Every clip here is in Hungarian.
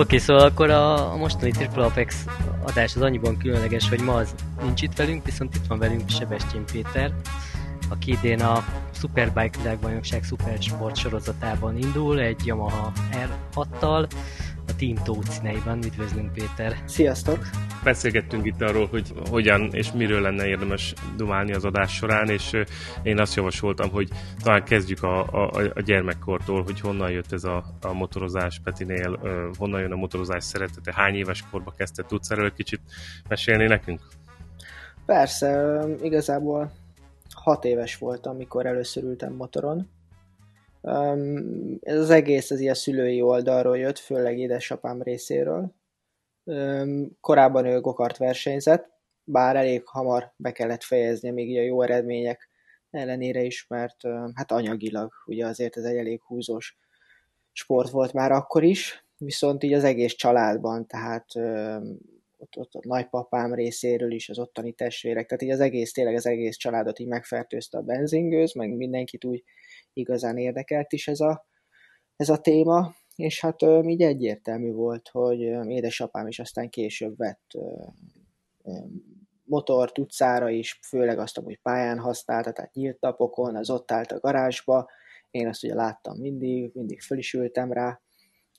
okay, szóval akkor a, a mostani Triple Apex adás az annyiban különleges, hogy ma az nincs itt velünk, viszont itt van velünk Sebestyén Péter, aki idén a Superbike világbajnokság Supersport sorozatában indul, egy Yamaha R6-tal, a Team Tóth színeiben. Üdvözlünk Péter! Sziasztok! Beszélgettünk itt arról, hogy hogyan és miről lenne érdemes dumálni az adás során, és én azt javasoltam, hogy talán kezdjük a, a, a gyermekkortól, hogy honnan jött ez a, a motorozás Petinél, honnan jön a motorozás szeretete, hány éves korba kezdte, tudsz erről kicsit mesélni nekünk? Persze, igazából hat éves voltam, amikor először ültem motoron. Ez az egész az ilyen szülői oldalról jött, főleg édesapám részéről. Korábban ő gokart versenyzett, bár elég hamar be kellett fejezni, még a jó eredmények ellenére is, mert hát anyagilag ugye azért ez egy elég húzós sport volt már akkor is, viszont így az egész családban, tehát ott, ott a nagypapám részéről is, az ottani testvérek, tehát így az egész, tényleg az egész családot így megfertőzte a benzingőz, meg mindenkit úgy igazán érdekelt is ez a, ez a téma, és hát így egyértelmű volt, hogy édesapám is aztán később vett motort utcára is, főleg azt, hogy pályán használta, tehát nyílt napokon, az ott állt a garázsba, én azt ugye láttam mindig, mindig föl is ültem rá,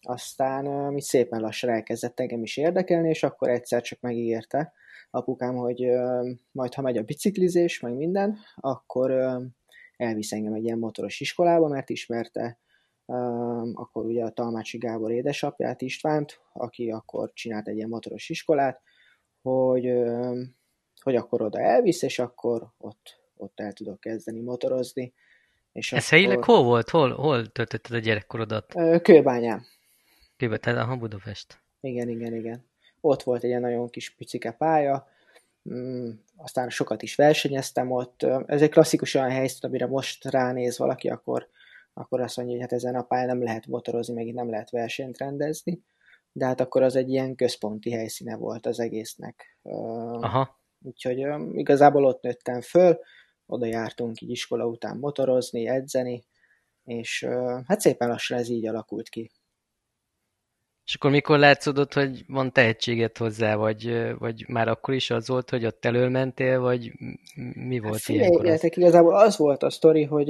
aztán mi szépen lassan elkezdett engem is érdekelni, és akkor egyszer csak megígérte apukám, hogy majd ha megy a biciklizés, meg minden, akkor elvisz engem egy ilyen motoros iskolába, mert ismerte akkor ugye a Talmácsi Gábor édesapját, Istvánt, aki akkor csinált egy ilyen motoros iskolát, hogy, hogy akkor oda elvisz, és akkor ott, ott el tudok kezdeni motorozni. És Ez akkor... helyileg hol volt? Hol, hol töltötted a gyerekkorodat? Kőbányán. Kőbe, tehát a Budapest. Igen, igen, igen. Ott volt egy ilyen nagyon kis picike pálya, mm, aztán sokat is versenyeztem ott. Ez egy klasszikus olyan helyzet, amire most ránéz valaki, akkor, akkor azt mondja, hogy hát ezen a pályán nem lehet motorozni, meg itt nem lehet versenyt rendezni, de hát akkor az egy ilyen központi helyszíne volt az egésznek. Aha. Úgyhogy igazából ott nőttem föl, oda jártunk így iskola után motorozni, edzeni, és hát szépen lassan ez így alakult ki. És akkor mikor látszódott, hogy van tehetséget hozzá, vagy, vagy már akkor is az volt, hogy ott elölmentél, vagy mi volt hát, ilyenkor? Az? igazából az volt a sztori, hogy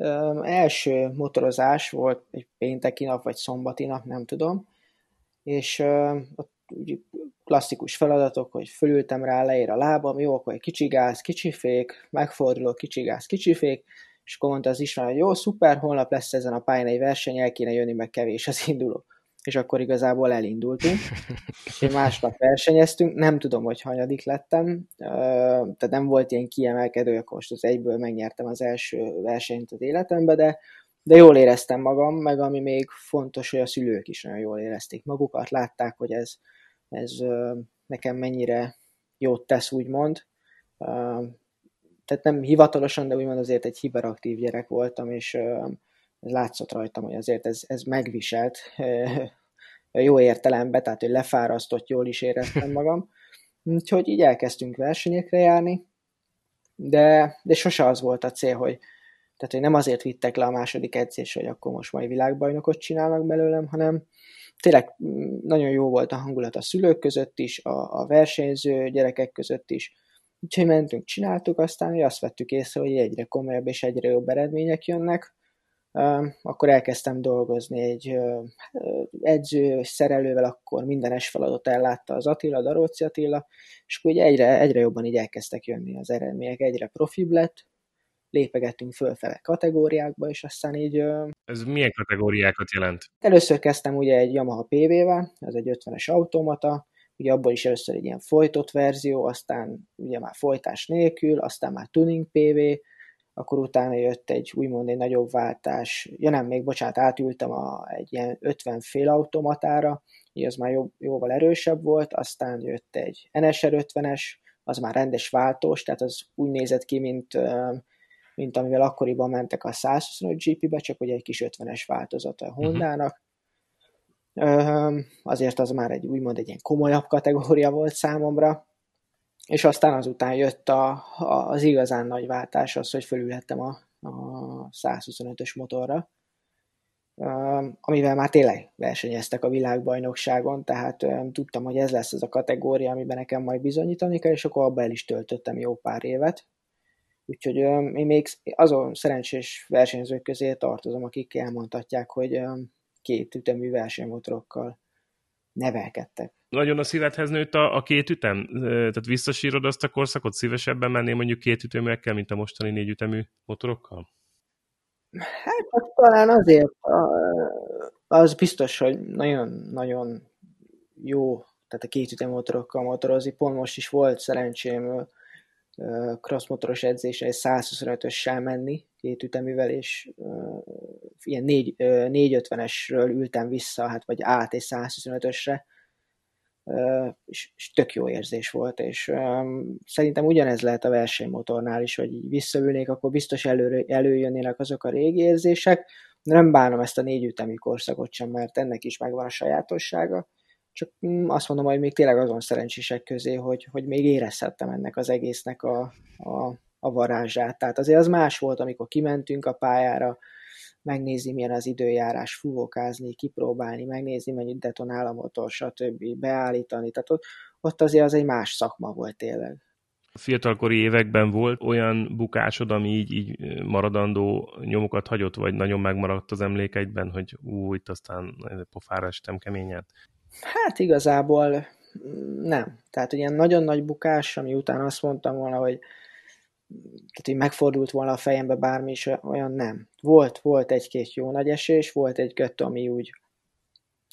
ö, első motorozás volt egy pénteki nap, vagy szombati nap, nem tudom, és ö, ott klasszikus feladatok, hogy fölültem rá, leér a lábam, jó, akkor egy kicsi gáz, kicsi fék, megfordulok, kicsi gáz, kicsi fék, és akkor mondta az István, hogy jó, szuper, holnap lesz ezen a pályán egy verseny, el kéne jönni, meg kevés az induló és akkor igazából elindultunk. és másnap versenyeztünk, nem tudom, hogy hanyadik lettem, tehát nem volt ilyen kiemelkedő, akkor most az egyből megnyertem az első versenyt az életembe, de, de jól éreztem magam, meg ami még fontos, hogy a szülők is nagyon jól érezték magukat, látták, hogy ez, ez nekem mennyire jót tesz, úgymond. Tehát nem hivatalosan, de úgymond azért egy hiperaktív gyerek voltam, és látszott rajtam, hogy azért ez, ez megviselt jó értelemben, tehát hogy lefárasztott, jól is éreztem magam. Úgyhogy így elkezdtünk versenyekre járni, de, de sose az volt a cél, hogy, tehát, hogy nem azért vittek le a második edzés, hogy akkor most majd világbajnokot csinálnak belőlem, hanem tényleg mm, nagyon jó volt a hangulat a szülők között is, a, a versenyző gyerekek között is. Úgyhogy mentünk, csináltuk, aztán hogy azt vettük észre, hogy egyre komolyabb és egyre jobb eredmények jönnek, akkor elkezdtem dolgozni egy edző, szerelővel, akkor mindenes feladat ellátta az Attila, Daróci Attila, és akkor ugye egyre, egyre jobban így elkezdtek jönni az eredmények, egyre profibb lett, lépegettünk fölfele kategóriákba, és aztán így... Ez milyen kategóriákat jelent? Először kezdtem ugye egy Yamaha PV-vel, ez egy 50-es automata, ugye abból is először egy ilyen folytott verzió, aztán ugye már folytás nélkül, aztán már tuning PV, akkor utána jött egy úgymond egy nagyobb váltás, ja nem, még bocsánat, átültem a, egy ilyen 50 fél automatára, így az már jobb, jóval erősebb volt, aztán jött egy NSR 50-es, az már rendes váltós, tehát az úgy nézett ki, mint, mint amivel akkoriban mentek a 125 GP-be, csak ugye egy kis 50-es változata a mhm. Hondának. Uh-huh. Azért az már egy úgymond egy ilyen komolyabb kategória volt számomra, és aztán azután jött a, a, az igazán nagy váltás az, hogy fölülhettem a, a 125-ös motorra. amivel már tényleg versenyeztek a világbajnokságon, tehát tudtam, hogy ez lesz az a kategória, amiben nekem majd bizonyítani kell, és akkor abba el is töltöttem jó pár évet. Úgyhogy én még azon szerencsés versenyzők közé tartozom, akik elmondhatják, hogy két ütemű versenymotorokkal nevelkedtek. Nagyon a szívedhez nőtt a, a két ütem? Tehát visszasírod azt a korszakot? Szívesebben mennél mondjuk két üteműekkel, mint a mostani négy ütemű motorokkal? Hát talán azért, az biztos, hogy nagyon-nagyon jó, tehát a két ütemotorokkal motorozni. Pont most is volt szerencsém crossmotoros edzésre egy 125-össel menni, két üteművel, és ilyen 450-esről ültem vissza, hát vagy át egy 125-ösre, uh, és, és tök jó érzés volt, és szerintem ugyanez lehet a versenymotornál is, hogy így visszaülnék, akkor biztos elő, előjönnének azok a régi érzések, nem bánom ezt a négy ütemű korszakot sem, mert ennek is megvan a sajátossága, csak mm, azt mondom, hogy még tényleg azon szerencsések közé, hogy, hogy még érezhettem ennek az egésznek a, a, a varázsát. Tehát azért az más volt, amikor kimentünk a pályára, megnézni, milyen az időjárás, fúvókázni, kipróbálni, megnézni, mennyit detonál a motor, stb. beállítani. Tehát ott, ott azért az egy más szakma volt tényleg. A fiatalkori években volt olyan bukásod, ami így, így maradandó nyomokat hagyott, vagy nagyon megmaradt az emlékeidben, hogy ú, itt aztán pofára estem keményet? Hát igazából nem. Tehát ilyen nagyon nagy bukás, ami után azt mondtam volna, hogy tehát, hogy megfordult volna a fejembe bármi is, olyan nem. Volt, volt egy-két jó nagy esés, volt egy-kettő, ami úgy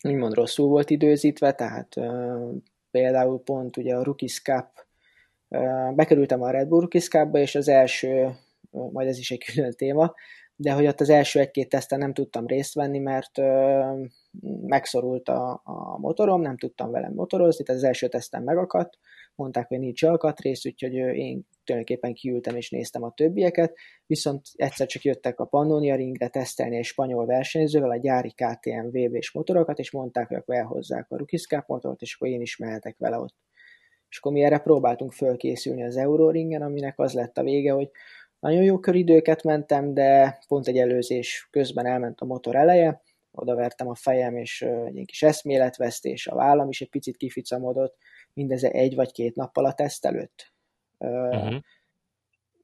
úgymond rosszul volt időzítve, tehát uh, például pont ugye a Rookies Cup, uh, bekerültem a Red Bull Rookies Cupba, és az első, uh, majd ez is egy külön téma, de hogy ott az első egy-két teszten nem tudtam részt venni, mert uh, megszorult a, a motorom, nem tudtam velem motorozni, tehát az első tesztem megakadt, mondták, hogy nincs alkatrész, úgyhogy én tulajdonképpen kiültem és néztem a többieket, viszont egyszer csak jöttek a Pannonia ringre tesztelni egy spanyol versenyzővel a gyári KTM VB-s motorokat, és mondták, hogy akkor elhozzák a Rukiscap motort, és akkor én is mehetek vele ott. És akkor mi erre próbáltunk fölkészülni az Euroringen, aminek az lett a vége, hogy nagyon jó köridőket mentem, de pont egy előzés közben elment a motor eleje, odavertem a fejem, és egy kis eszméletvesztés, a vállam is egy picit kificamodott, mindez egy vagy két nappal a teszt előtt. Uh-huh.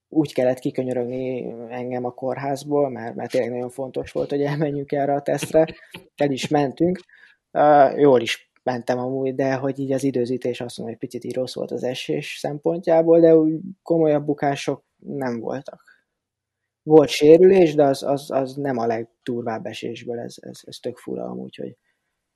Úgy kellett kikönyörögni engem a kórházból, mert, mert tényleg nagyon fontos volt, hogy elmenjünk erre a tesztre. El is mentünk. Jól is mentem amúgy, de hogy így az időzítés azt mondom, hogy picit így rossz volt az esés szempontjából, de úgy komolyabb bukások nem voltak volt sérülés, de az, az, az nem a legturvább esésből, ez, ez, ez tök fura amúgy, hogy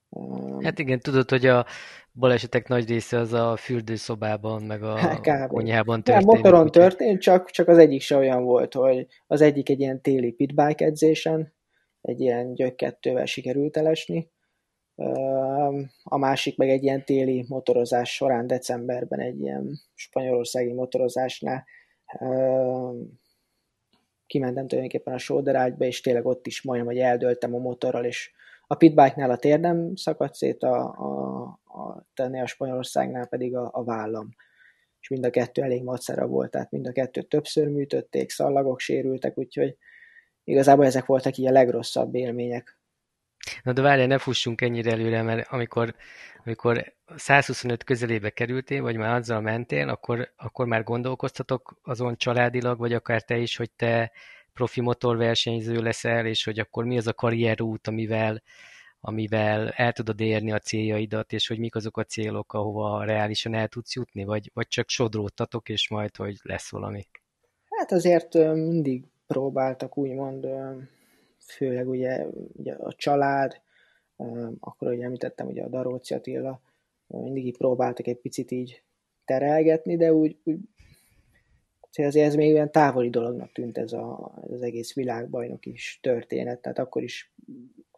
um... Hát igen, tudod, hogy a balesetek nagy része az a fürdőszobában, meg a hát, konyhában történt. Ja, motoron úgy, történt, csak, csak az egyik se olyan volt, hogy az egyik egy ilyen téli pitbike edzésen, egy ilyen gyökkettővel sikerült elesni, a másik meg egy ilyen téli motorozás során decemberben egy ilyen spanyolországi motorozásnál kimentem tulajdonképpen a shoulderágyba, és tényleg ott is majdnem, hogy eldöltem a motorral, és a pitbike-nál a térdem szakadt szét, a, a, a, a Spanyolországnál pedig a, a vállam. És mind a kettő elég macera volt, tehát mind a kettő többször műtötték, szallagok sérültek, úgyhogy igazából ezek voltak így a legrosszabb élmények. Na de várjál, ne fussunk ennyire előre, mert amikor, amikor 125 közelébe kerültél, vagy már azzal mentél, akkor, akkor már gondolkoztatok azon családilag, vagy akár te is, hogy te profi motorversenyző leszel, és hogy akkor mi az a karrierút, amivel, amivel el tudod érni a céljaidat, és hogy mik azok a célok, ahova reálisan el tudsz jutni, vagy, vagy csak sodródtatok, és majd, hogy lesz valami? Hát azért mindig próbáltak úgymond főleg ugye, ugye a család, akkor ugye említettem ugye a Daróci Attila, mindig így próbáltak egy picit így terelgetni, de úgy, úgy azért ez még olyan távoli dolognak tűnt ez, a, az egész világbajnok is történet, tehát akkor is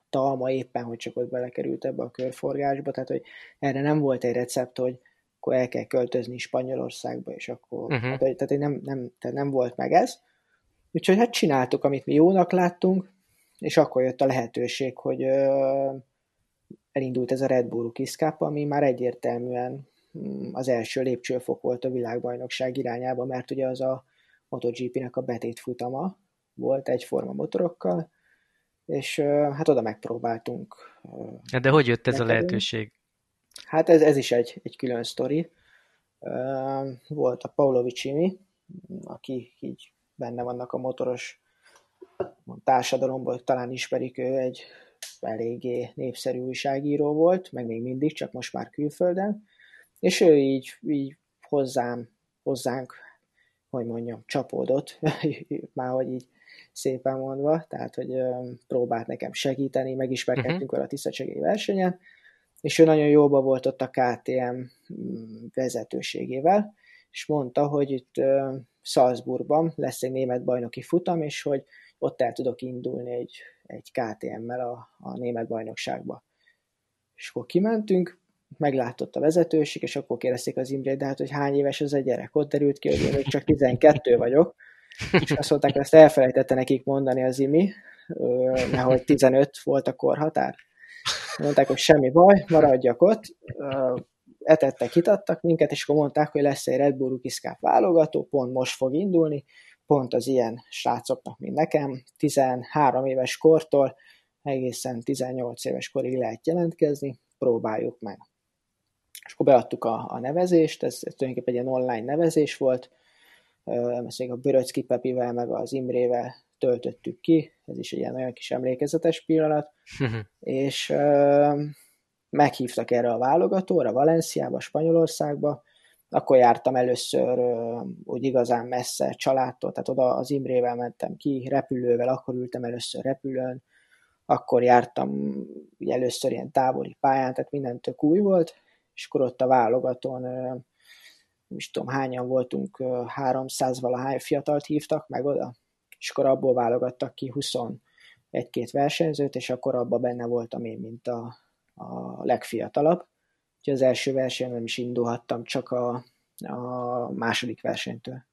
Talma éppen, hogy csak ott belekerült ebbe a körforgásba, tehát hogy erre nem volt egy recept, hogy akkor el kell költözni Spanyolországba, és akkor, uh-huh. tehát, tehát, nem, nem, tehát nem volt meg ez. Úgyhogy hát csináltuk, amit mi jónak láttunk, és akkor jött a lehetőség, hogy elindult ez a Red Bull Cup, ami már egyértelműen mm, az első lépcsőfok volt a világbajnokság irányába, mert ugye az a MotoGP-nek a betét futama volt egyforma motorokkal, és hát oda megpróbáltunk. De hogy jött ez a lehetőség? Hát ez, ez is egy, egy külön sztori. Volt a Paulovics Imi, aki így benne vannak a motoros társadalomból, talán ismerik, ő egy eléggé népszerű újságíró volt, meg még mindig, csak most már külföldön, és ő így, így hozzám, hozzánk, hogy mondjam, csapódott, már hogy így szépen mondva, tehát, hogy próbált nekem segíteni, megismerkedtünk uh-huh. vele a tisztasági versenyen, és ő nagyon jóba volt ott a KTM mm, vezetőségével, és mondta, hogy itt Salzburgban lesz egy német bajnoki futam, és hogy ott el tudok indulni egy, egy KTM-mel a, a német bajnokságba. És akkor kimentünk, meglátott a vezetőség, és akkor kérdezték az Imre, de hát, hogy hány éves az a gyerek. Ott derült ki, hogy én csak 12 vagyok, és azt mondták, hogy ezt elfelejtette nekik mondani az Imi, mert hogy 15 volt a korhatár. Mondták, hogy semmi baj, maradjak ott, etettek, hitattak minket, és akkor mondták, hogy lesz egy Red Bull Rookie válogató, pont most fog indulni, pont az ilyen srácoknak, mint nekem, 13 éves kortól egészen 18 éves korig lehet jelentkezni, próbáljuk meg. És akkor beadtuk a, a nevezést, ez, ez tulajdonképpen egy ilyen online nevezés volt, ezt még a Böröcki Pepivel, meg az Imrével töltöttük ki, ez is egy ilyen nagyon kis emlékezetes pillanat, és uh, meghívtak erre a válogatóra, Valenciába, Spanyolországba, akkor jártam először úgy igazán messze családtól, tehát oda az Imrével mentem ki, repülővel, akkor ültem először repülőn, akkor jártam ugye először ilyen távoli pályán, tehát minden tök új volt, és akkor ott a válogatón uh, is tudom hányan voltunk, 300 valahány fiatalt hívtak meg oda, és akkor abból válogattak ki 21-két versenyzőt, és akkor abban benne voltam én, mint a, a legfiatalabb. Úgyhogy az első versenyen nem is indulhattam, csak a, a második versenytől.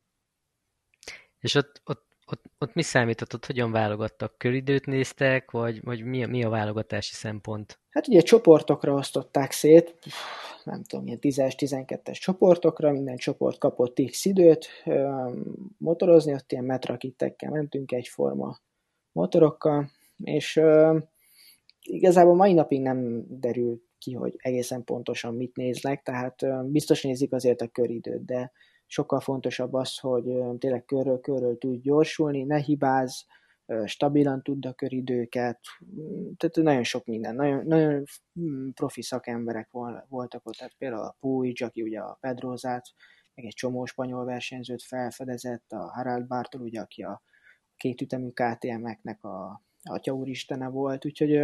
És ott, ott, ott, ott mi számított, ott hogyan válogattak? Köridőt néztek, vagy, vagy mi, a, mi a válogatási szempont? Hát ugye csoportokra osztották szét, nem tudom, ilyen 10-12-es csoportokra, minden csoport kapott x időt motorozni, ott ilyen metrakittekkel mentünk egyforma motorokkal, és igazából mai napig nem derült ki, hogy egészen pontosan mit néznek, tehát biztos nézik azért a köridőt, de sokkal fontosabb az, hogy tényleg körről körről tud gyorsulni, ne hibáz, stabilan tud a köridőket, tehát nagyon sok minden, nagyon, nagyon mm, profi szakemberek voltak ott, tehát például a Puig, aki ugye a Pedrozát, meg egy csomó spanyol versenyzőt felfedezett, a Harald Bartol, ugye, aki a kétütemű KTM-eknek a atya úristene volt, úgyhogy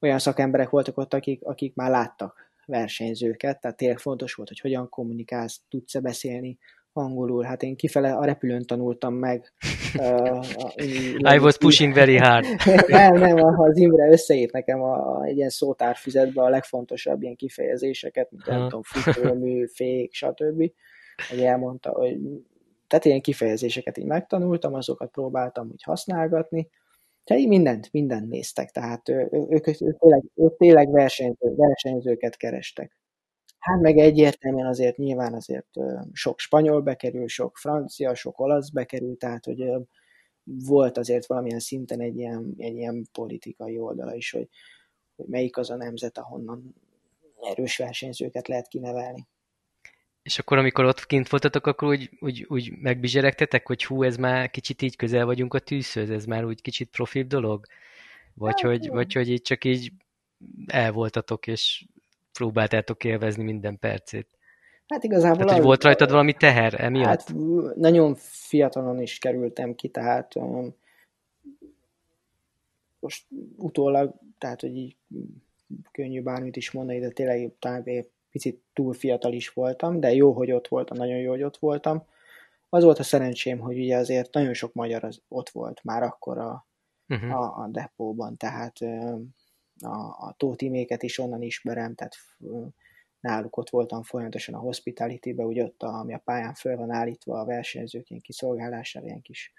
olyan szakemberek voltak ott, akik, akik már láttak versenyzőket, tehát tényleg fontos volt, hogy hogyan kommunikálsz, tudsz-e beszélni angolul. Hát én kifele a repülőn tanultam meg. Uh, a, I was pushing very hard. nem, nem, az Imre összeírt nekem a, egy ilyen szótárfüzetbe a legfontosabb ilyen kifejezéseket, mint nem tudom, futómű, fék, stb. Hogy elmondta, hogy tehát ilyen kifejezéseket így megtanultam, azokat próbáltam úgy használgatni. Tehát mindent, mindent néztek, tehát ők, ők, ők, tényleg, ők tényleg versenyző, versenyzőket kerestek. Hát meg egyértelműen azért nyilván azért sok spanyol bekerül, sok francia, sok olasz bekerül, tehát hogy volt azért valamilyen szinten egy ilyen, egy ilyen politikai oldala is, hogy, hogy melyik az a nemzet, ahonnan erős versenyzőket lehet kinevelni. És akkor, amikor ott kint voltatok, akkor úgy, úgy, úgy megbizseregtetek, hogy hú, ez már kicsit így közel vagyunk a tűzhöz, ez már úgy kicsit profil dolog? Vagy, hát, hogy, vagy hogy így csak így el voltatok, és próbáltátok élvezni minden percét. Hát igazából... Hát, hogy volt rajtad valami teher emiatt? Hát nagyon fiatalon is kerültem ki, tehát um, most utólag, tehát hogy így könnyű bármit is mondani, de tényleg talán egy picit túl fiatal is voltam, de jó, hogy ott voltam, nagyon jó, hogy ott voltam. Az volt a szerencsém, hogy ugye azért nagyon sok magyar az ott volt már akkor a, uh-huh. a, a depóban, tehát a, a Tótiméket is onnan ismerem, tehát náluk ott voltam folyamatosan a hospitality-be, úgy ott, a, ami a pályán föl van állítva a versenyzők ilyen kiszolgálására, ilyen kis,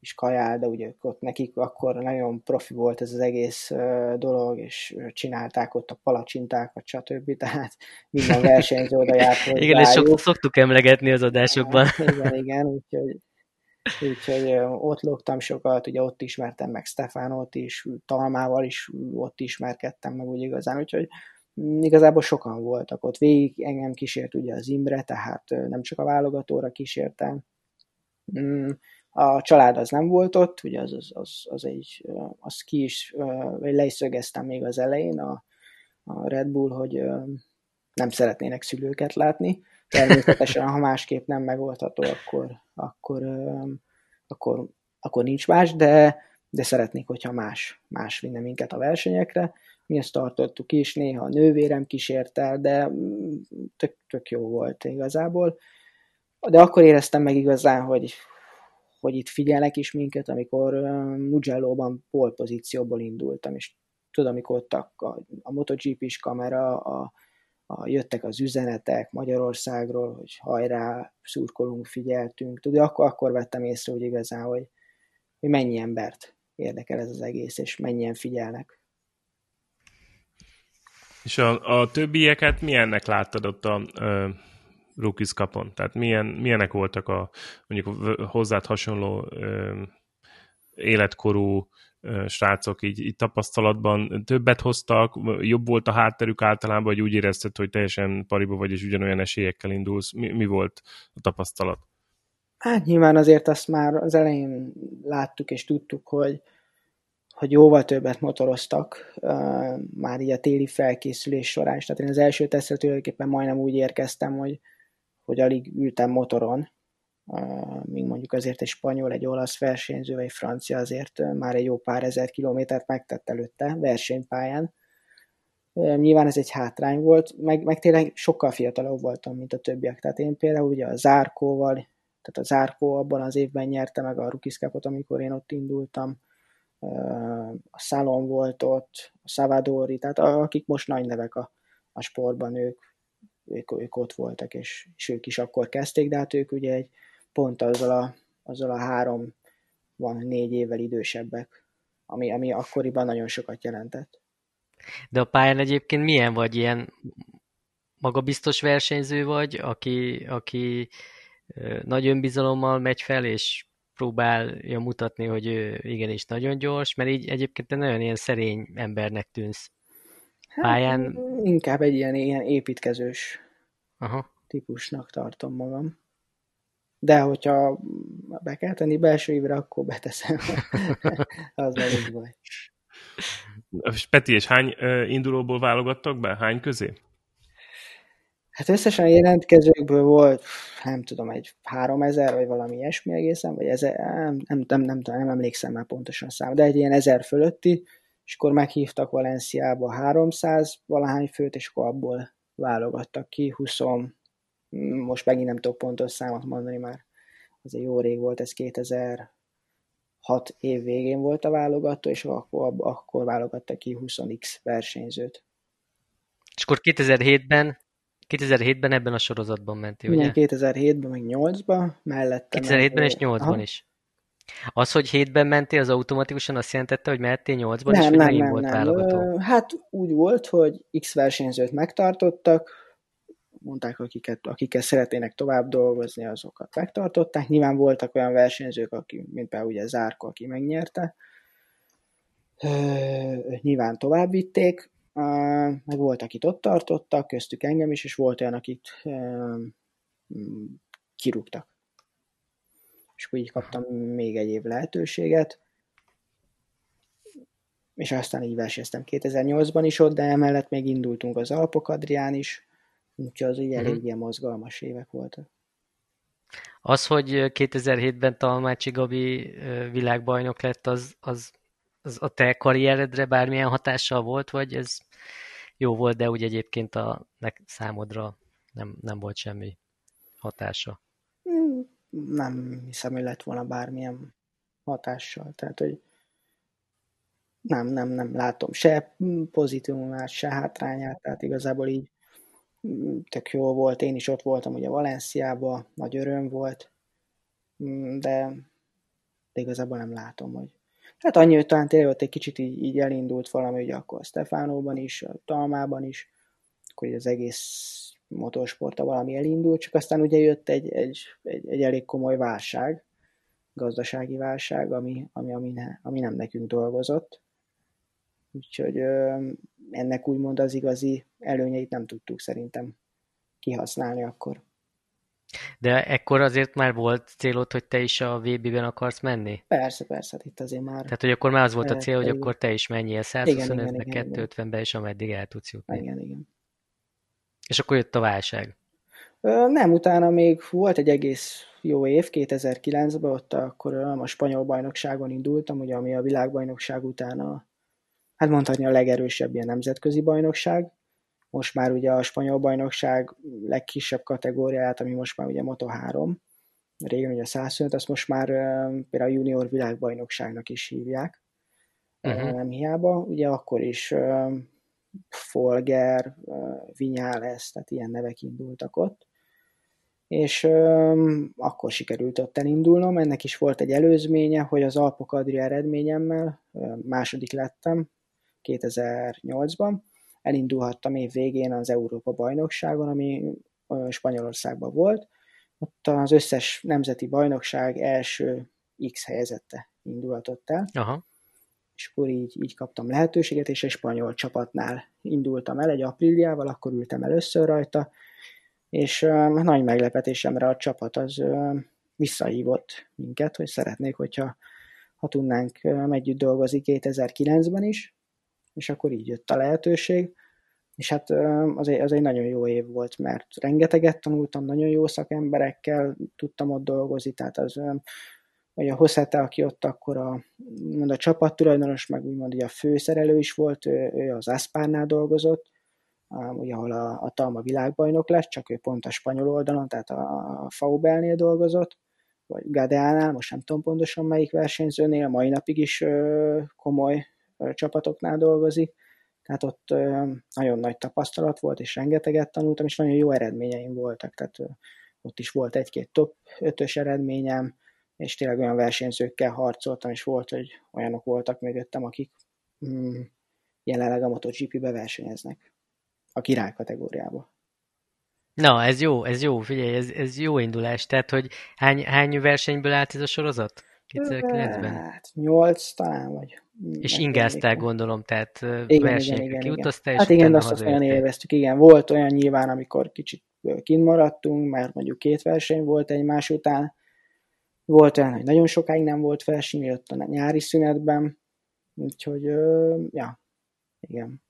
kis kajál, de ugye ott nekik akkor nagyon profi volt ez az egész dolog, és csinálták ott a palacsintákat, stb. Tehát minden versenyző oda járt Igen, ezt sok, szoktuk emlegetni az adásokban. igen, igen, úgyhogy úgyhogy ott lógtam sokat, ugye ott ismertem meg Stefánot is, Talmával is ott ismerkedtem meg úgy igazán, úgyhogy igazából sokan voltak ott. Végig engem kísért ugye az Imre, tehát nem csak a válogatóra kísértem. Mm, a család az nem volt ott, ugye az, az, az, az egy, az ki is, vagy le is szögeztem még az elején a, a Red Bull, hogy nem szeretnének szülőket látni. Természetesen, ha másképp nem megoldható, akkor, akkor, akkor, akkor nincs más, de, de szeretnék, hogyha más, más vinne minket a versenyekre. Mi ezt tartottuk is, néha a nővérem kísért el, de tök, tök jó volt igazából. De akkor éreztem meg igazán, hogy, hogy itt figyelnek is minket, amikor Mugello-ban polpozícióból indultam, és tudom, amikor ott a, a, MotoGP-s kamera, a, a, jöttek az üzenetek Magyarországról, hogy hajrá, szurkolunk, figyeltünk. Tudod, akkor, akkor vettem észre, hogy igazán, hogy, hogy mennyi embert érdekel ez az egész, és mennyien figyelnek. És a, a többieket milyennek láttad ott a, a Rookies kapon? Tehát milyen, milyenek voltak a mondjuk hozzád hasonló ö, életkorú srácok így, így tapasztalatban többet hoztak, jobb volt a hátterük általában, vagy úgy érezted, hogy teljesen pariba vagy, és ugyanolyan esélyekkel indulsz? Mi, mi volt a tapasztalat? Hát nyilván azért azt már az elején láttuk és tudtuk, hogy, hogy jóval többet motoroztak uh, már így a téli felkészülés során is. Tehát én az első tesztre tulajdonképpen majdnem úgy érkeztem, hogy, hogy alig ültem motoron, míg mondjuk azért egy spanyol, egy olasz versenyző, vagy egy francia azért már egy jó pár ezer kilométert megtett előtte versenypályán. Nyilván ez egy hátrány volt, meg, meg tényleg sokkal fiatalabb voltam, mint a többiek. Tehát én például ugye a Zárkóval, tehát a Zárkó abban az évben nyerte meg a Rookies Cup-ot, amikor én ott indultam, a Szalon volt ott, a Savadori, tehát akik most nagy nevek a, a sportban, ők, ők, ők ott voltak, és, és ők is akkor kezdték, de hát ők ugye egy pont azzal a, azzal a három, van négy évvel idősebbek, ami, ami akkoriban nagyon sokat jelentett. De a pályán egyébként milyen vagy? Ilyen magabiztos versenyző vagy, aki, aki nagy önbizalommal megy fel, és próbálja mutatni, hogy ő igenis nagyon gyors, mert így egyébként te nagyon ilyen szerény embernek tűnsz. Hát, pályán... Hát, inkább egy ilyen, ilyen építkezős Aha. típusnak tartom magam de hogyha be kell tenni belső évre, akkor beteszem. az elég baj. Peti, és hány indulóból válogattak be? Hány közé? Hát összesen a jelentkezőkből volt, nem tudom, egy 3000 vagy valami ilyesmi egészen, vagy ezer, nem, nem, nem, nem, nem emlékszem már pontosan szám, de egy ilyen ezer fölötti, és akkor meghívtak Valenciába 300 valahány főt, és akkor abból válogattak ki 20, most megint nem tudok pontos számot mondani már, azért jó rég volt, ez 2006 év végén volt a válogató, és akkor, akkor válogatta ki 20x versenyzőt. És akkor 2007-ben 2007-ben ebben a sorozatban menti, ugye? Igen, 2007-ben, meg 8-ban, mellette. 2007-ben és 8-ban is. Az, hogy 7-ben mentél, az automatikusan azt jelentette, hogy mehettél 8-ban, nem, és nem, nem, volt nem. válogató? Hát úgy volt, hogy X versenyzőt megtartottak, mondták, akiket, akikkel szeretnének tovább dolgozni, azokat megtartották. Nyilván voltak olyan versenyzők, aki, mint például ugye Zárko, aki megnyerte, nyilván tovább vitték, meg volt, akit ott tartottak, köztük engem is, és volt olyan, akit kirúgtak. És akkor így kaptam még egy év lehetőséget, és aztán így versenyeztem 2008-ban is ott, de emellett még indultunk az Alpok Adrián is, Úgyhogy az így elég uh-huh. ilyen mozgalmas évek voltak. Az, hogy 2007-ben Talmácsi Gabi világbajnok lett, az, az, az a te karrieredre bármilyen hatással volt, vagy ez jó volt, de úgy egyébként a számodra nem, nem volt semmi hatása? Nem hiszem, hogy lett volna bármilyen hatással. Tehát, hogy nem, nem, nem látom se pozitívumát, se hátrányát, tehát igazából így tök jó volt, én is ott voltam ugye Valenciában, nagy öröm volt, mm, de, de igazából nem látom, hogy hát annyi, hogy talán tényleg ott egy kicsit így, így elindult valami, ugye akkor a Stefánóban is, a Talmában is, akkor az egész motorsporta valami elindult, csak aztán ugye jött egy, egy, egy, egy elég komoly válság, gazdasági válság, ami, ami, ami, ne, ami nem nekünk dolgozott. Úgyhogy ennek úgymond az igazi előnyeit nem tudtuk szerintem kihasználni akkor. De ekkor azért már volt célod, hogy te is a VB-ben akarsz menni? Persze, persze, hát itt azért már... Tehát, hogy akkor már az volt a cél, hogy akkor te is menjél 125-be, 250-be, és ameddig el tudsz jutni. Igen, igen. És akkor jött a válság. Nem, utána még volt egy egész jó év, 2009-ben, ott akkor a spanyol bajnokságon indultam, ugye, ami a világbajnokság után a, hát mondhatni a legerősebb ilyen nemzetközi bajnokság. Most már ugye a spanyol bajnokság legkisebb kategóriáját, ami most már ugye Moto3, régen ugye 105, azt most már például a junior világbajnokságnak is hívják. Uh-huh. Nem hiába, ugye akkor is Folger, Vinyales, tehát ilyen nevek indultak ott és öm, akkor sikerült ott elindulnom. Ennek is volt egy előzménye, hogy az Alpok Adria eredményemmel öm, második lettem 2008-ban. Elindulhattam év végén az Európa bajnokságon, ami öm, Spanyolországban volt. Ott az összes nemzeti bajnokság első X helyezette indulhatott el. Aha. És akkor így, így kaptam lehetőséget, és egy spanyol csapatnál indultam el egy apríliával, akkor ültem először rajta, és uh, nagy meglepetésemre a csapat az uh, visszahívott minket, hogy szeretnék, hogyha ha tudnánk uh, együtt dolgozni 2009-ben is, és akkor így jött a lehetőség, és hát az egy, az egy nagyon jó év volt, mert rengeteget tanultam, nagyon jó szakemberekkel tudtam ott dolgozni, tehát az vagy a Hosszete, aki ott akkor a, mond a csapat tulajdonos, meg úgymond a főszerelő is volt, ő, ő az Aspárnál dolgozott, ugye, ahol a, a Talma világbajnok lett, csak ő pont a spanyol oldalon, tehát a, a Faubelnél dolgozott, vagy Gadeánál, most nem tudom pontosan melyik versenyzőnél, mai napig is ö, komoly ö, csapatoknál dolgozik, tehát ott ö, nagyon nagy tapasztalat volt, és rengeteget tanultam, és nagyon jó eredményeim voltak, tehát ö, ott is volt egy-két top ötös eredményem, és tényleg olyan versenyzőkkel harcoltam, és volt, hogy olyanok voltak mögöttem, akik mm, jelenleg a MotoGP-be versenyeznek a király kategóriába. Na, ez jó, ez jó, figyelj, ez, ez jó indulás. Tehát, hogy hány, hány versenyből állt ez a sorozat? 2009-ben? Hát, 8 talán, vagy... És ingáztál, gondolom, tehát igen, versenyekre kiutaztál, és Hát igen, azt, azt olyan élveztük, igen. Volt olyan nyilván, amikor kicsit kint maradtunk, mert mondjuk két verseny volt egymás után. Volt olyan, hogy nagyon sokáig nem volt verseny, jött a nyári szünetben. Úgyhogy, ja, igen.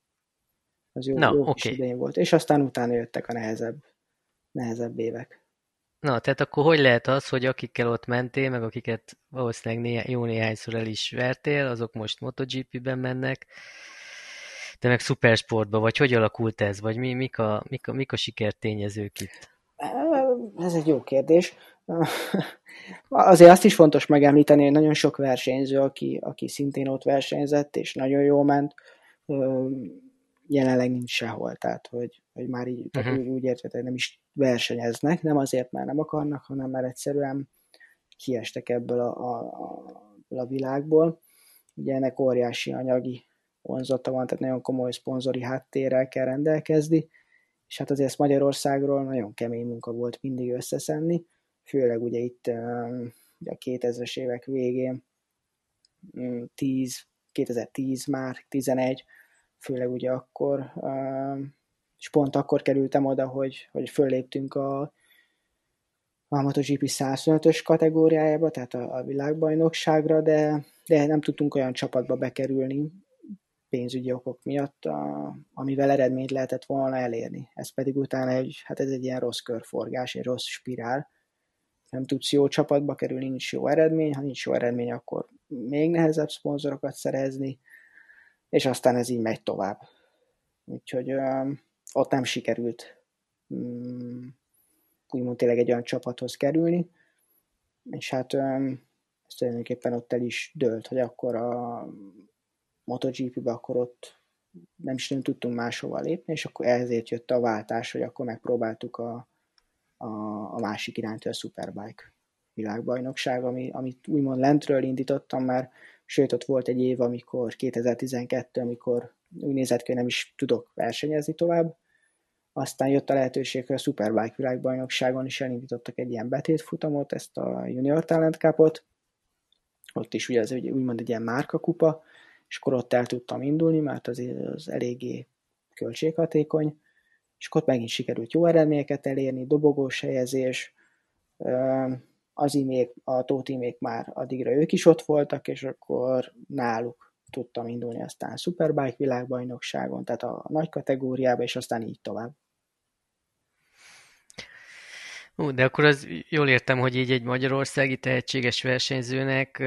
Az jó, Na, jó okay. kis idején volt. És aztán utána jöttek a nehezebb, nehezebb évek. Na, tehát akkor hogy lehet az, hogy akikkel ott mentél, meg akiket valószínűleg néha, jó néhányszor el is vertél, azok most MotoGP-ben mennek, de meg szupersportba, vagy hogy alakult ez, vagy mi, mik, a, mik, a, mik a sikertényezők itt? Ez egy jó kérdés. Azért azt is fontos megemlíteni, hogy nagyon sok versenyző, aki, aki szintén ott versenyzett, és nagyon jól ment, jelenleg nincs sehol, tehát hogy, hogy már így uh-huh. úgy, úgy értve, hogy nem is versenyeznek, nem azért, mert nem akarnak, hanem mert egyszerűen kiestek ebből a, a, a, a világból. Ugye ennek óriási anyagi vonzata van, tehát nagyon komoly szponzori háttérrel kell rendelkezni, és hát azért ezt Magyarországról nagyon kemény munka volt mindig összeszedni, főleg ugye itt ugye a 2000-es évek végén, 10, 2010 már, 11, főleg ugye akkor, és pont akkor kerültem oda, hogy, hogy fölléptünk a, a MotoGP 125-ös kategóriájába, tehát a, a világbajnokságra, de, de nem tudtunk olyan csapatba bekerülni pénzügyi okok miatt, a, amivel eredményt lehetett volna elérni. Ez pedig utána egy, hát ez egy ilyen rossz körforgás, egy rossz spirál. Nem tudsz jó csapatba kerülni, nincs jó eredmény, ha nincs jó eredmény, akkor még nehezebb szponzorokat szerezni, és aztán ez így megy tovább. Úgyhogy ö, ott nem sikerült um, úgymond tényleg egy olyan csapathoz kerülni, és hát ö, ez tulajdonképpen ott el is dőlt, hogy akkor a MotoGP-be akkor ott nem is nem tudtunk máshova lépni, és akkor ezért jött a váltás, hogy akkor megpróbáltuk a, a, a másik iránytól a Superbike világbajnokság, ami, amit úgymond lentről indítottam, mert sőt ott volt egy év, amikor 2012, amikor úgy nézett ki, hogy nem is tudok versenyezni tovább, aztán jött a lehetőség, hogy a Superbike világbajnokságon is elindítottak egy ilyen betétfutamot, ezt a Junior Talent Cupot, ott is ugye ez úgymond egy ilyen márkakupa, és akkor ott el tudtam indulni, mert az, az eléggé költséghatékony, és akkor megint sikerült jó eredményeket elérni, dobogós helyezés, az imék, a tótimék már addigra ők is ott voltak, és akkor náluk tudtam indulni aztán Superbike világbajnokságon, tehát a nagy kategóriába, és aztán így tovább. Ú, de akkor az jól értem, hogy így egy magyarországi tehetséges versenyzőnek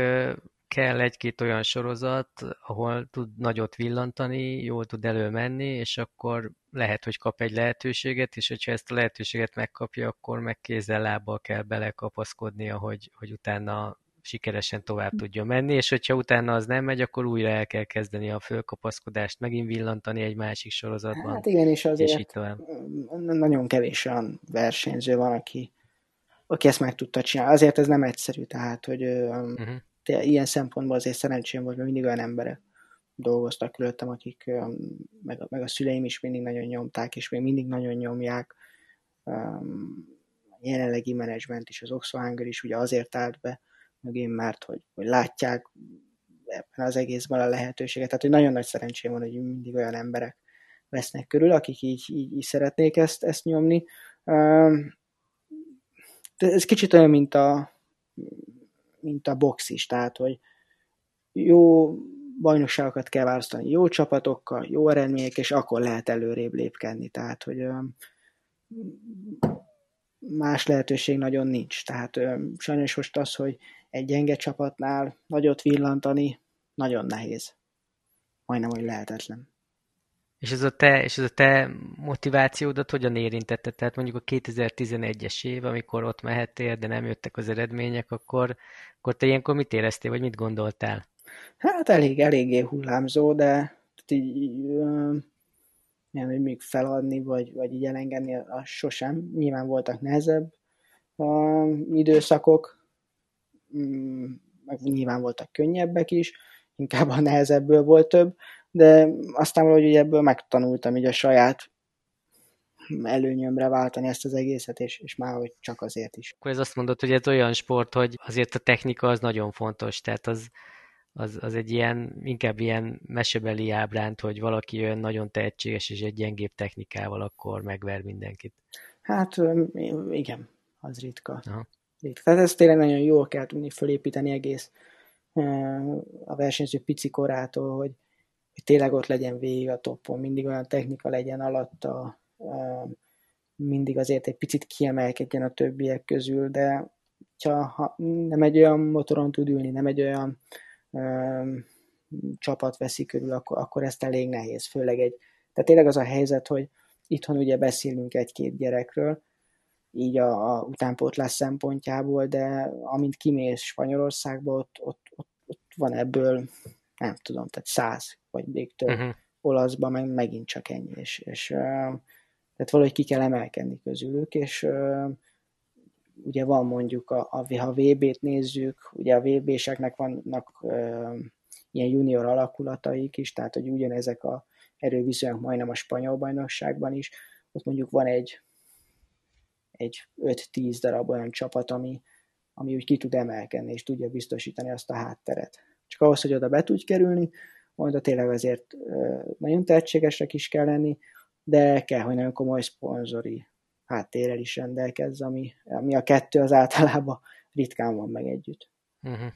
kell egy-két olyan sorozat, ahol tud nagyot villantani, jól tud előmenni, és akkor lehet, hogy kap egy lehetőséget, és hogyha ezt a lehetőséget megkapja, akkor meg kézzel lábbal kell belekapaszkodnia, hogy, hogy utána sikeresen tovább tudja menni, és hogyha utána az nem megy, akkor újra el kell kezdeni a fölkapaszkodást, megint villantani egy másik sorozatban. Hát igen, és azért és így tovább. nagyon kevés olyan versenyző van, aki, aki ezt meg tudta csinálni. Azért ez nem egyszerű, tehát, hogy uh-huh. Ilyen szempontból azért szerencsém volt, mert mindig olyan emberek dolgoztak körülöttem, akik meg, meg a szüleim is mindig nagyon nyomták, és még mindig nagyon nyomják. A jelenlegi menedzsment is, az Oxford is ugye azért állt be, én mert hogy, hogy látják ebben az egészben a lehetőséget. Tehát, hogy nagyon nagy szerencsém van, hogy mindig olyan emberek vesznek körül, akik így, így, így szeretnék ezt, ezt nyomni. De ez kicsit olyan, mint a, mint a box is, tehát, hogy jó bajnokságokat kell választani jó csapatokkal, jó eredmények, és akkor lehet előrébb lépkedni. Tehát, hogy más lehetőség nagyon nincs. Tehát sajnos most az, hogy egy gyenge csapatnál nagyot villantani nagyon nehéz. Majdnem, hogy lehetetlen. És ez a te, és ez a te motivációdat hogyan érintette? Tehát mondjuk a 2011-es év, amikor ott mehettél, de nem jöttek az eredmények, akkor, akkor te ilyenkor mit éreztél, vagy mit gondoltál? Hát elég, eléggé hullámzó, de így, így nem, hogy még feladni, vagy, vagy így elengedni, az sosem. Nyilván voltak nehezebb uh, időszakok, Mm, meg nyilván voltak könnyebbek is, inkább a nehezebből volt több, de aztán valahogy ugye ebből megtanultam így a saját előnyömre váltani ezt az egészet, és, és már hogy csak azért is. Akkor ez azt mondod, hogy ez olyan sport, hogy azért a technika az nagyon fontos, tehát az, az, az egy ilyen, inkább ilyen mesebeli ábránt, hogy valaki olyan nagyon tehetséges és egy gyengébb technikával akkor megver mindenkit. Hát igen, az ritka. Aha. Tehát ez tényleg nagyon jól kell tudni fölépíteni egész a versenyző pici korától, hogy, hogy tényleg ott legyen végig a toppon, mindig olyan technika legyen alatta, mindig azért egy picit kiemelkedjen a többiek közül, de ha, ha nem egy olyan motoron tud ülni, nem egy olyan um, csapat veszi körül, akkor, akkor ezt elég nehéz, főleg egy, tehát tényleg az a helyzet, hogy itthon ugye beszélünk egy-két gyerekről, így a, a utánpótlás szempontjából, de amint kimész Spanyolországba, ott, ott, ott, ott van ebből, nem tudom, tehát száz, vagy még több. Uh-huh. Olaszban meg megint csak ennyi, és, és tehát valahogy ki kell emelkedni közülük, és ugye van mondjuk, a, a, ha VB-t nézzük, ugye a VB-seknek vannak uh, ilyen junior alakulataik is, tehát hogy ugyanezek a erőviszonyok majdnem a spanyol bajnokságban is, ott mondjuk van egy egy 5-10 darab olyan csapat, ami, ami úgy ki tud emelkedni, és tudja biztosítani azt a hátteret. Csak ahhoz, hogy oda be tudj kerülni, oda tényleg azért nagyon tehetségesek is kell lenni, de kell, hogy nagyon komoly szponzori háttérrel is rendelkezz, ami, ami a kettő az általában ritkán van meg együtt. Uh-huh.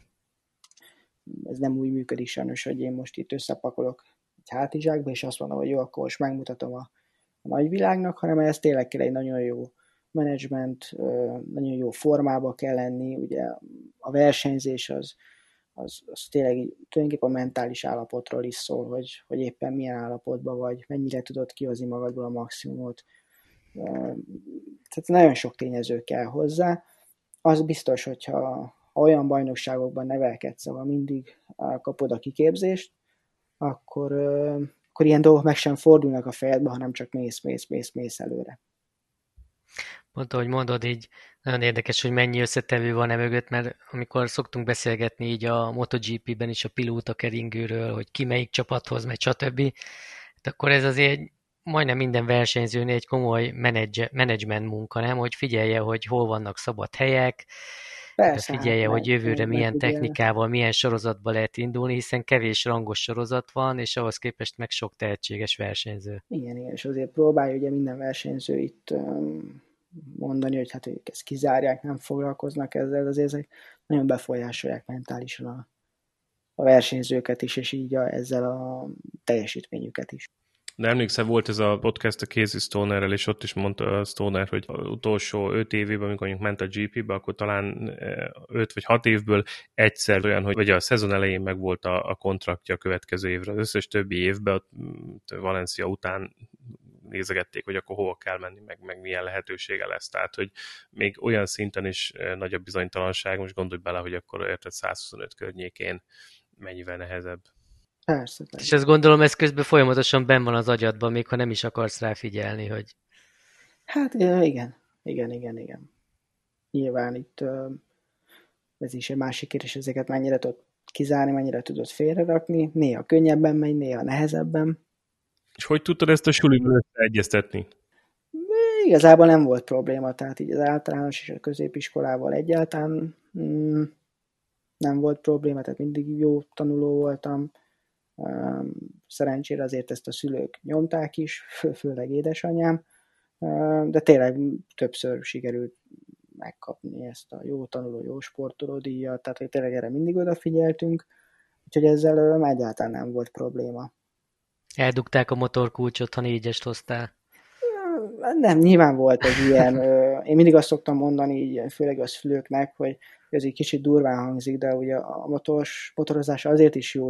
Ez nem úgy működik sajnos, hogy én most itt összepakolok egy hátizsákba, és azt mondom, hogy jó, akkor most megmutatom a, a nagyvilágnak, hanem ez tényleg kell egy nagyon jó menedzsment, nagyon jó formába kell lenni, ugye a versenyzés az, az, az tényleg tulajdonképpen a mentális állapotról is szól, hogy, hogy éppen milyen állapotban vagy, mennyire tudod kihozni magadból a maximumot. Tehát nagyon sok tényező kell hozzá. Az biztos, hogyha ha olyan bajnokságokban nevelkedsz, ahol mindig kapod a kiképzést, akkor, akkor ilyen dolgok meg sem fordulnak a fejedbe, hanem csak mész, mész, mész, mész előre. Pont ahogy mondod, így nagyon érdekes, hogy mennyi összetevő van e mögött, mert amikor szoktunk beszélgetni így a MotoGP-ben is a pilóta keringőről, hogy ki melyik csapathoz megy, stb. Hát akkor ez azért majdnem minden versenyzőnél egy komoly menedzsment munka, nem? Hogy figyelje, hogy hol vannak szabad helyek, Persze, hát figyelje, hát, hogy jövőre milyen meg, technikával, milyen sorozatba lehet indulni, hiszen kevés rangos sorozat van, és ahhoz képest meg sok tehetséges versenyző. Igen, igen, és azért próbálja ugye minden versenyző itt um, mondani, hogy hát ők ezt kizárják, nem foglalkoznak ezzel, azért ezek nagyon befolyásolják mentálisan a, a versenyzőket is, és így a, ezzel a teljesítményüket is. De emlékszel, volt ez a podcast a Casey Stonerrel, és ott is mondta a Stoner, hogy az utolsó öt évében, amikor mondjuk ment a GP-be, akkor talán eh, öt vagy hat évből egyszer olyan, hogy vagy a szezon elején meg volt a, a kontraktja a következő évre. Az összes többi évben, Valencia után nézegették, hogy akkor hova kell menni, meg, meg milyen lehetősége lesz. Tehát, hogy még olyan szinten is nagyobb bizonytalanság, most gondolj bele, hogy akkor érted 125 környékén mennyivel nehezebb. Persze, persze. És ezt gondolom, ez közben folyamatosan benn van az agyadban, még ha nem is akarsz rá figyelni, hogy... Hát igen, igen, igen, igen. Nyilván itt ez is egy másik kérdés, ezeket mennyire tudod kizárni, mennyire tudod félrerakni. Néha könnyebben megy, néha nehezebben. És hogy tudtad ezt a sulival összeegyeztetni? Igazából nem volt probléma, tehát így az általános és a középiskolával egyáltalán mm, nem volt probléma, tehát mindig jó tanuló voltam Szerencsére azért ezt a szülők nyomták is, fő, főleg édesanyám, de tényleg többször sikerült megkapni ezt a jó tanuló, jó sportoló díjat, tehát tényleg erre mindig odafigyeltünk, úgyhogy ezzel egyáltalán nem volt probléma. Eldugták a motorkulcsot, ha négyest hoztál? Nem, nyilván volt egy ilyen. Én mindig azt szoktam mondani, így, főleg a szülőknek, hogy ez egy kicsit durván hangzik, de ugye a motors, motorozás azért is jó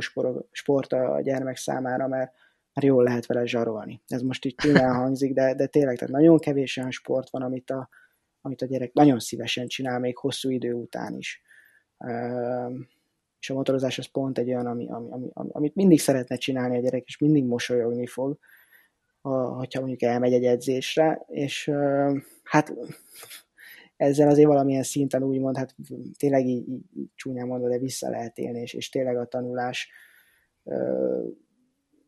sport a gyermek számára, mert, mert jól lehet vele zsarolni. Ez most így tényleg hangzik, de, de tényleg tehát nagyon kevés olyan sport van, amit a, amit a gyerek nagyon szívesen csinál, még hosszú idő után is. És a motorozás az pont egy olyan, ami, ami, ami, amit mindig szeretne csinálni a gyerek, és mindig mosolyogni fog, hogyha mondjuk elmegy egy edzésre, és hát ezzel azért valamilyen szinten úgymond, hát tényleg így, így csúnyán mondva, de vissza lehet élni, és, és tényleg a tanulás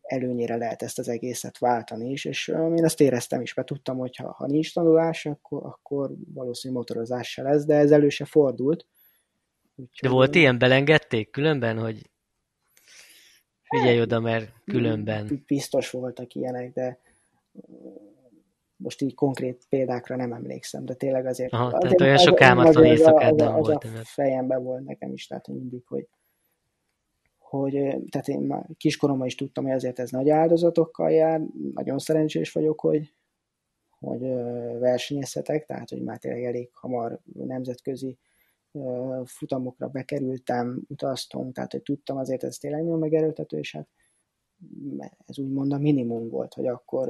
előnyére lehet ezt az egészet váltani is, és én azt éreztem is, mert tudtam, hogy ha, ha nincs tanulás, akkor, akkor valószínűleg motorozás se lesz, de ez elő se fordult. Úgyhogy, de volt ilyen, belengedték különben, hogy figyelj oda, mert különben. Biztos voltak ilyenek, de most így konkrét példákra nem emlékszem, de tényleg azért... Aha, azért tehát olyan sok álmatlan éjszakát nem az volt. Az a fejemben volt nekem is, tehát mindig, hogy, hogy tehát én már kiskoromban is tudtam, hogy azért ez nagy áldozatokkal jár, nagyon szerencsés vagyok, hogy, hogy versenyezhetek, tehát hogy már tényleg elég hamar nemzetközi futamokra bekerültem, utaztunk, tehát hogy tudtam azért ez tényleg nagyon megerőltető, és hát ez úgymond a minimum volt, hogy akkor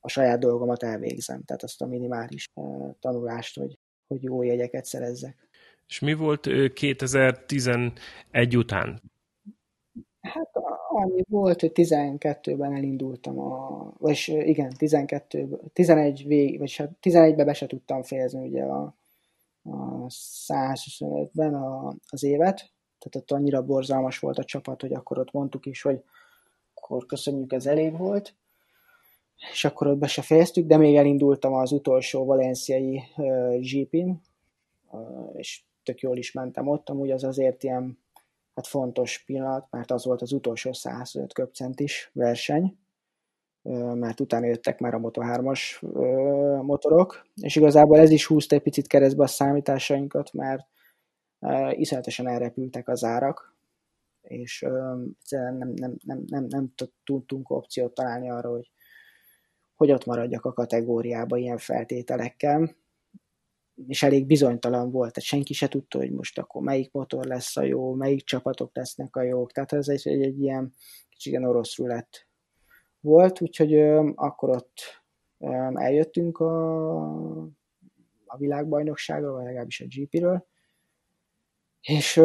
a saját dolgomat elvégzem, tehát azt a minimális tanulást, hogy, hogy jó jegyeket szerezzek. És mi volt 2011 után? Hát annyi volt, hogy 12-ben elindultam a, vagy igen, 12 11 vég, vagy 11-ben hát be se tudtam fejezni ugye a, a 125-ben a, az évet, tehát ott annyira borzalmas volt a csapat, hogy akkor ott mondtuk is, hogy akkor köszönjük, ez elég volt. És akkor ott be se fejeztük, de még elindultam az utolsó valenciai uh, GP-n, uh, és tök jól is mentem ott, amúgy az azért ilyen hát fontos pillanat, mert az volt az utolsó 105 köpcentis verseny, uh, mert utána jöttek már a Moto3-as uh, motorok, és igazából ez is húzta egy picit keresztbe a számításainkat, mert iszonyatosan elrepültek az árak, és nem, nem, nem, nem, nem, tudtunk opciót találni arra, hogy hogy ott maradjak a kategóriába ilyen feltételekkel, és elég bizonytalan volt, tehát senki se tudta, hogy most akkor melyik motor lesz a jó, melyik csapatok lesznek a jók, tehát ez egy, egy, egy ilyen kicsit orosz rulett volt, úgyhogy akkor ott eljöttünk a, a világbajnokságra, vagy legalábbis a GP-ről, és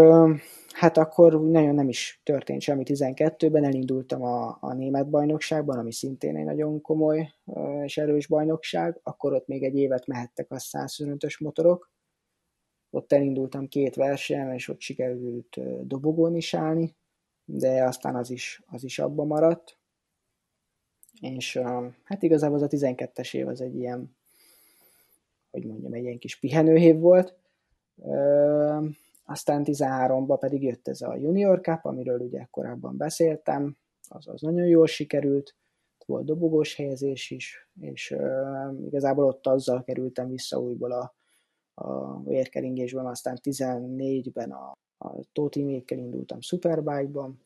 hát akkor nagyon nem is történt semmi 12-ben, elindultam a, a német bajnokságban, ami szintén egy nagyon komoly és erős bajnokság, akkor ott még egy évet mehettek a 125-ös motorok, ott elindultam két versenyen, és ott sikerült dobogón is állni, de aztán az is, az is abba maradt. És hát igazából az a 12-es év az egy ilyen, hogy mondjam, egy ilyen kis pihenőév volt, aztán 13-ban pedig jött ez a Junior Cup, amiről ugye korábban beszéltem, az, az nagyon jól sikerült, volt dobogós helyezés is, és igazából ott azzal kerültem vissza újból a, a vérkeringésben, aztán 14-ben a, a Tótimékkel indultam Superbike-ban.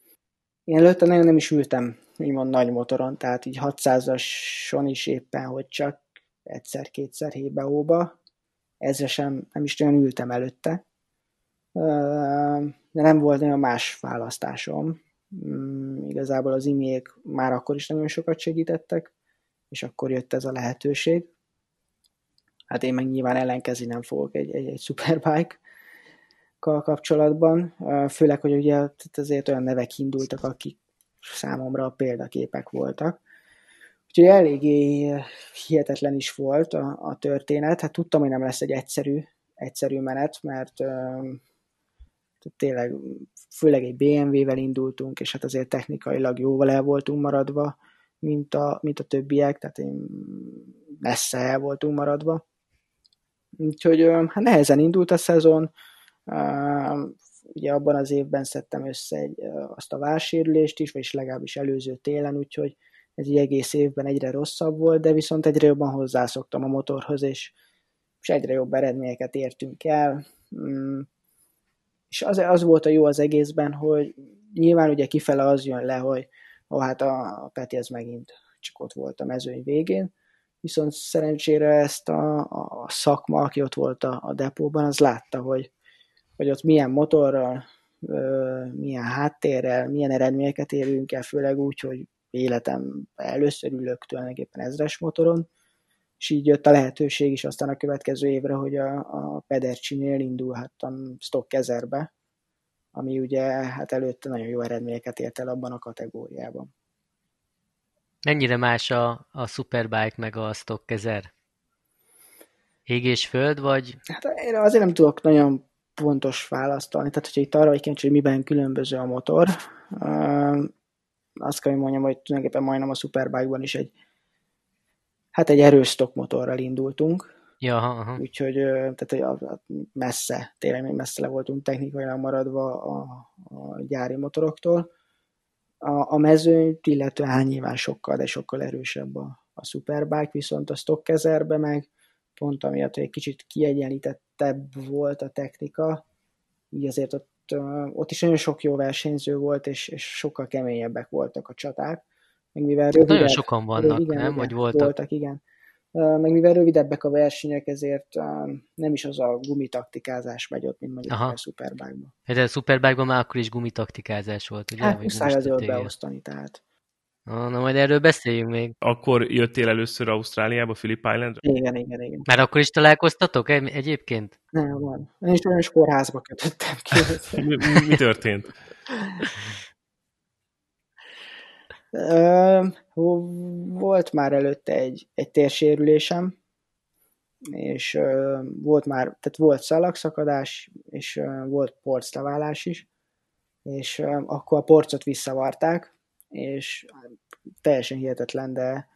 Én előtte nagyon nem is ültem, úgymond nagy motoron, tehát így 600-ason is éppen, hogy csak egyszer-kétszer hébe-óba, ezre sem nem is nagyon ültem előtte, de nem volt nagyon más választásom. Mm, igazából az imiék már akkor is nagyon sokat segítettek, és akkor jött ez a lehetőség. Hát én meg nyilván ellenkezni nem fogok egy, egy, egy superbike kapcsolatban, főleg, hogy ugye azért olyan nevek indultak, akik számomra példaképek voltak. Úgyhogy eléggé hihetetlen is volt a, a történet. Hát tudtam, hogy nem lesz egy egyszerű, egyszerű menet, mert tényleg főleg egy BMW-vel indultunk, és hát azért technikailag jóval el voltunk maradva, mint a, mint a többiek, tehát én messze el voltunk maradva. Úgyhogy hát nehezen indult a szezon, ugye abban az évben szedtem össze egy, azt a válsérülést is, vagyis legalábbis előző télen, úgyhogy ez egy egész évben egyre rosszabb volt, de viszont egyre jobban hozzászoktam a motorhoz, és, és egyre jobb eredményeket értünk el. Mm, és az, az volt a jó az egészben, hogy nyilván ugye kifele az jön le, hogy ó, hát a, a Peti ez megint csak ott volt a mezőny végén, viszont szerencsére ezt a, a szakma, aki ott volt a, a depóban, az látta, hogy, hogy ott milyen motorral, milyen háttérrel, milyen eredményeket érünk el, főleg úgy, hogy életem először ülök tulajdonképpen ezres motoron, és így jött a lehetőség is aztán a következő évre, hogy a, a Pedercsinél indulhattam stock kezerbe, ami ugye hát előtte nagyon jó eredményeket ért el abban a kategóriában. Mennyire más a, a Superbike meg a stock kezer? Ég és föld, vagy? Hát én azért nem tudok nagyon pontos választani, tehát hogyha itt arra vagy kíváncsi, hogy miben különböző a motor, azt kell, hogy mondjam, hogy tulajdonképpen majdnem a Superbike-ban is egy hát egy erős motorral indultunk, Ja, aha. Úgyhogy tehát, messze, tényleg még messze le voltunk technikailag maradva a, a gyári motoroktól. A, a mezőnyt, illetően hát nyilván sokkal, de sokkal erősebb a, a Superbike, viszont a stock kezerbe meg pont amiatt, hogy egy kicsit kiegyenlítettebb volt a technika, így azért ott, ott is nagyon sok jó versenyző volt, és, és sokkal keményebbek voltak a csaták meg mivel rövidebb, Nagyon sokan vannak, igen, nem? Vagy voltak? Voltak, igen. Meg mivel rövidebbek a versenyek, ezért nem is az a gumitaktikázás megy ott, mint mondjuk Aha. a Superbike-ban. Hát de a Superbike-ban már akkor is gumitaktikázás volt, ugye? Hát muszáj azért beosztani, tehát. Na, na, majd erről beszéljünk még. Akkor jöttél először Ausztráliába, Philip Islandra? Igen, igen, igen. Már akkor is találkoztatok egyébként? Nem, van. Én is olyan kórházba kötöttem ki. mi, mi történt? Volt már előtte egy, egy térsérülésem, és volt már, tehát volt szalagszakadás, és volt porcleválás is, és akkor a porcot visszavarták, és teljesen hihetetlen, de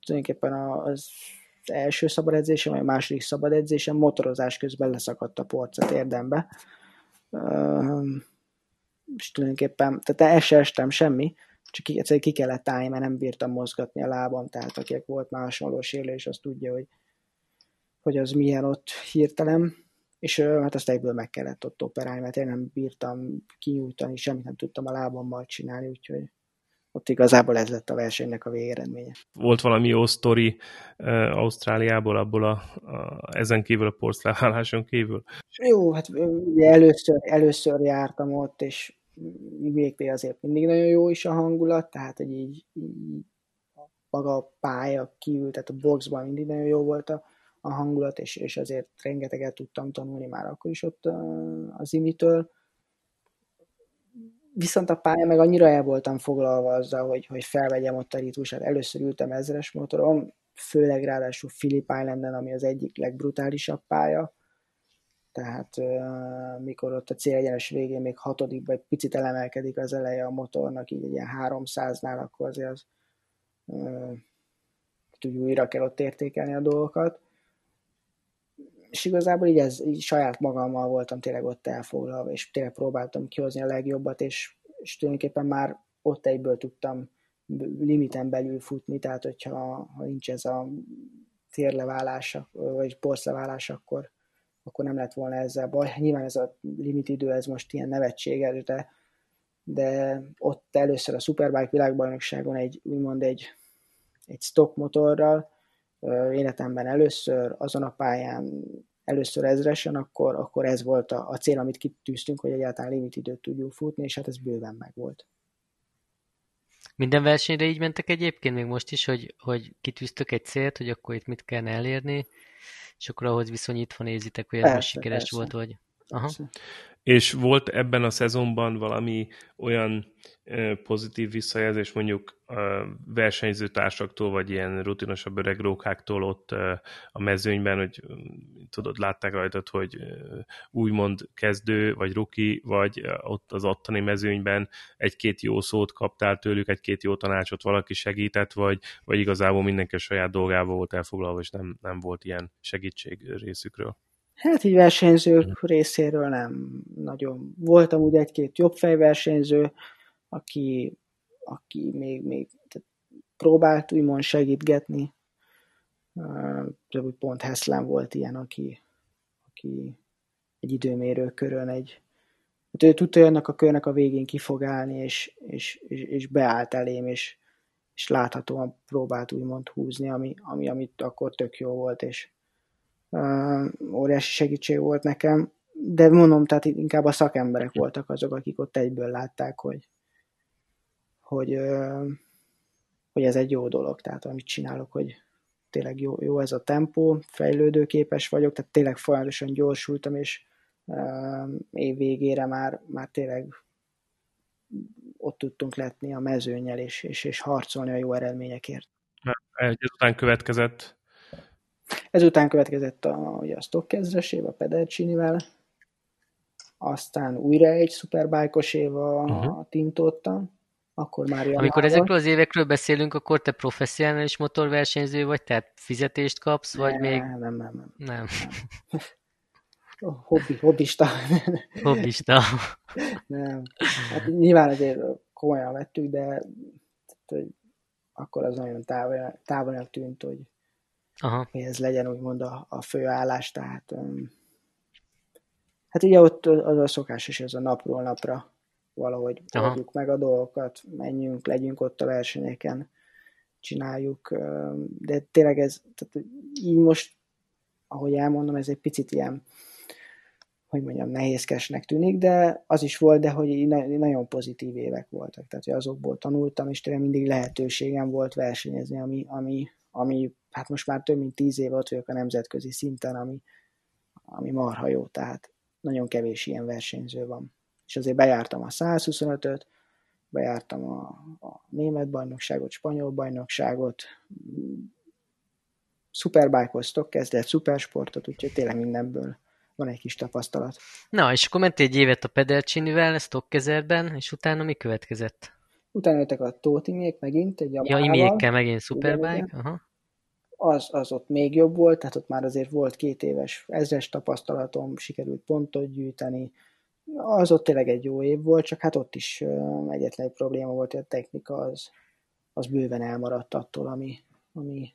tulajdonképpen az első szabad edzésem, vagy a második szabad edzésem motorozás közben leszakadt a porcot érdembe. És tulajdonképpen, tehát el semmi, csak egyszerűen ki kellett állni, mert nem bírtam mozgatni a lábam, tehát akinek volt már hasonló sérülés, az tudja, hogy, hogy az milyen ott hirtelen, és hát azt egyből meg kellett ott operálni, mert én nem bírtam kinyújtani, semmit nem tudtam a lábammal csinálni, úgyhogy ott igazából ez lett a versenynek a végeredménye. Volt valami jó sztori uh, Ausztráliából, abból a, a, ezen kívül a porszláváláson kívül? Jó, hát ugye először, először jártam ott, és végté azért mindig nagyon jó is a hangulat, tehát hogy így, így maga a pálya kívül, tehát a boxban mindig nagyon jó volt a, a hangulat, és, és azért rengeteget tudtam tanulni már akkor is ott az imitől. Viszont a pálya meg annyira el voltam foglalva azzal, hogy, hogy felvegyem ott a ritmusát. Először ültem ezres motoron, főleg ráadásul Philip Islanden, ami az egyik legbrutálisabb pálya, tehát mikor ott a célegyenes végén még hatodikba egy picit elemelkedik az eleje a motornak, így ilyen 300-nál, akkor azért az úgy újra kell ott értékelni a dolgokat. És igazából így, ez, így saját magammal voltam tényleg ott elfoglalva, és tényleg próbáltam kihozni a legjobbat, és, és tulajdonképpen már ott egyből tudtam limiten belül futni, tehát hogyha ha nincs ez a térleválás, vagy porszleválás, akkor, akkor nem lett volna ezzel baj. Nyilván ez a limit idő, ez most ilyen nevetséges, de, de ott először a Superbike világbajnokságon egy, úgymond egy, egy stock motorral, életemben először azon a pályán először ezresen, akkor, akkor ez volt a, a cél, amit kitűztünk, hogy egyáltalán limit időt tudjuk futni, és hát ez bőven megvolt. Minden versenyre így mentek egyébként, még most is, hogy, hogy kitűztök egy célt, hogy akkor itt mit kell elérni, és akkor ahhoz viszonyítva nézitek, hogy ez persze, sikeres persze. volt, vagy... Aha. Persze. És volt ebben a szezonban valami olyan pozitív visszajelzés mondjuk versenyzőtársaktól, vagy ilyen rutinosabb öreg rókáktól ott a mezőnyben, hogy tudod, látták rajtad, hogy úgymond kezdő, vagy ruki, vagy ott az ottani mezőnyben egy-két jó szót kaptál tőlük, egy-két jó tanácsot valaki segített, vagy, vagy igazából mindenki a saját dolgával volt elfoglalva, és nem, nem volt ilyen segítség részükről. Hát így versenyzők részéről nem nagyon. Voltam ugye egy-két jobb fejversenyző, aki, aki még, még tehát próbált úgymond segítgetni. Pont Heszlen volt ilyen, aki, aki egy időmérő körön egy, hát ő tudta, hogy annak a körnek a végén ki fog állni, és, és, és, és beállt elém, és, és láthatóan próbált úgymond húzni, ami, ami, amit akkor tök jó volt, és óriási segítség volt nekem, de mondom, tehát inkább a szakemberek voltak azok, akik ott egyből látták, hogy, hogy, hogy ez egy jó dolog, tehát amit csinálok, hogy tényleg jó, jó ez a tempó, fejlődőképes vagyok, tehát tényleg folyamatosan gyorsultam, és év végére már, már tényleg ott tudtunk letni a mezőnyel, és, és, és harcolni a jó eredményekért. Ezután következett Ezután következett a, ugye a stock év a Pedercinivel, aztán újra egy szuperbájkos év a, uh-huh. a Tintotta, akkor már Amikor ezekről az évekről beszélünk, akkor te professzionális motorversenyző vagy, tehát fizetést kapsz, vagy ne, még... Nem, nem, nem. Nem. nem. Hobbi, hobbista. Hobbista. nem. Hát nyilván azért komolyan vettük, de tehát, hogy akkor az nagyon távol, távolnak tűnt, hogy Aha. hogy ez legyen úgymond a, a főállás, tehát um, hát ugye ott az a szokásos, ez a napról napra valahogy oldjuk meg a dolgokat, menjünk, legyünk ott a versenyeken, csináljuk, de tényleg ez, tehát így most, ahogy elmondom, ez egy picit ilyen, hogy mondjam, nehézkesnek tűnik, de az is volt, de hogy nagyon pozitív évek voltak, tehát hogy azokból tanultam, és tényleg mindig lehetőségem volt versenyezni, ami, ami, ami hát most már több mint tíz éve ott vagyok a nemzetközi szinten, ami, ami marha jó, tehát nagyon kevés ilyen versenyző van. És azért bejártam a 125-öt, bejártam a, a német bajnokságot, spanyol bajnokságot, szuperbájkoztok, kezdett szupersportot, úgyhogy tényleg mindenből van egy kis tapasztalat. Na, és akkor mentél egy évet a Pedercsinivel, Stokkezerben, és utána mi következett? Utána jöttek a Tótimék megint, egy Ja, imékkel megint Superbike, aha az, az ott még jobb volt, tehát ott már azért volt két éves ezres tapasztalatom, sikerült pontot gyűjteni, az ott tényleg egy jó év volt, csak hát ott is egyetlen egy probléma volt, hogy a technika az, az bőven elmaradt attól, ami, ami,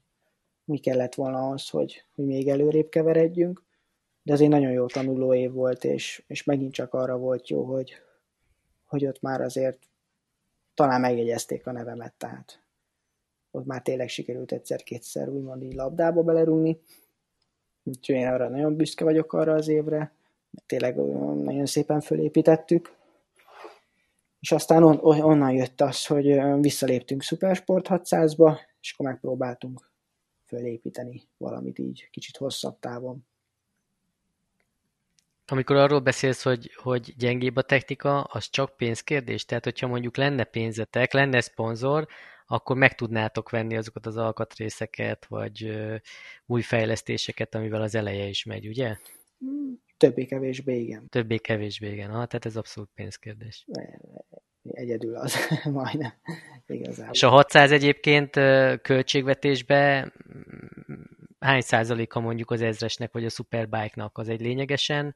mi kellett volna az, hogy, hogy még előrébb keveredjünk, de azért nagyon jó tanuló év volt, és, és megint csak arra volt jó, hogy, hogy ott már azért talán megjegyezték a nevemet, tehát ott már tényleg sikerült egyszer-kétszer úgymond így labdába belerúgni. Úgyhogy én arra nagyon büszke vagyok arra az évre, tényleg nagyon szépen fölépítettük. És aztán on, onnan jött az, hogy visszaléptünk Supersport 600-ba, és akkor megpróbáltunk fölépíteni valamit így kicsit hosszabb távon. Amikor arról beszélsz, hogy, hogy gyengébb a technika, az csak pénzkérdés? Tehát, hogyha mondjuk lenne pénzetek, lenne szponzor, akkor meg tudnátok venni azokat az alkatrészeket, vagy új fejlesztéseket, amivel az eleje is megy, ugye? Többé-kevésbé igen. Többé-kevésbé igen, ha, tehát ez abszolút pénzkérdés. Egyedül az, majdnem, igazából. És a 600 egyébként költségvetésbe hány százaléka mondjuk az ezresnek vagy a Superbike-nak az egy lényegesen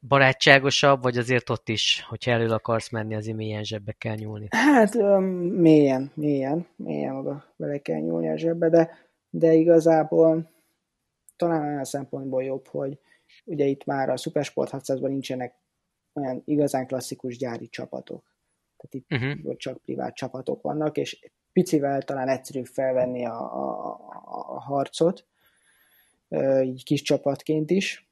barátságosabb, vagy azért ott is, hogyha elő akarsz menni, azért mélyen zsebbe kell nyúlni? Hát mélyen, mélyen, mélyen oda bele kell nyúlni a zsebbe, de, de igazából talán olyan szempontból jobb, hogy ugye itt már a Supersport 600-ban nincsenek olyan igazán klasszikus gyári csapatok. Tehát itt uh-huh. csak privát csapatok vannak, és picivel talán egyszerűbb felvenni a, a, a harcot, így kis csapatként is,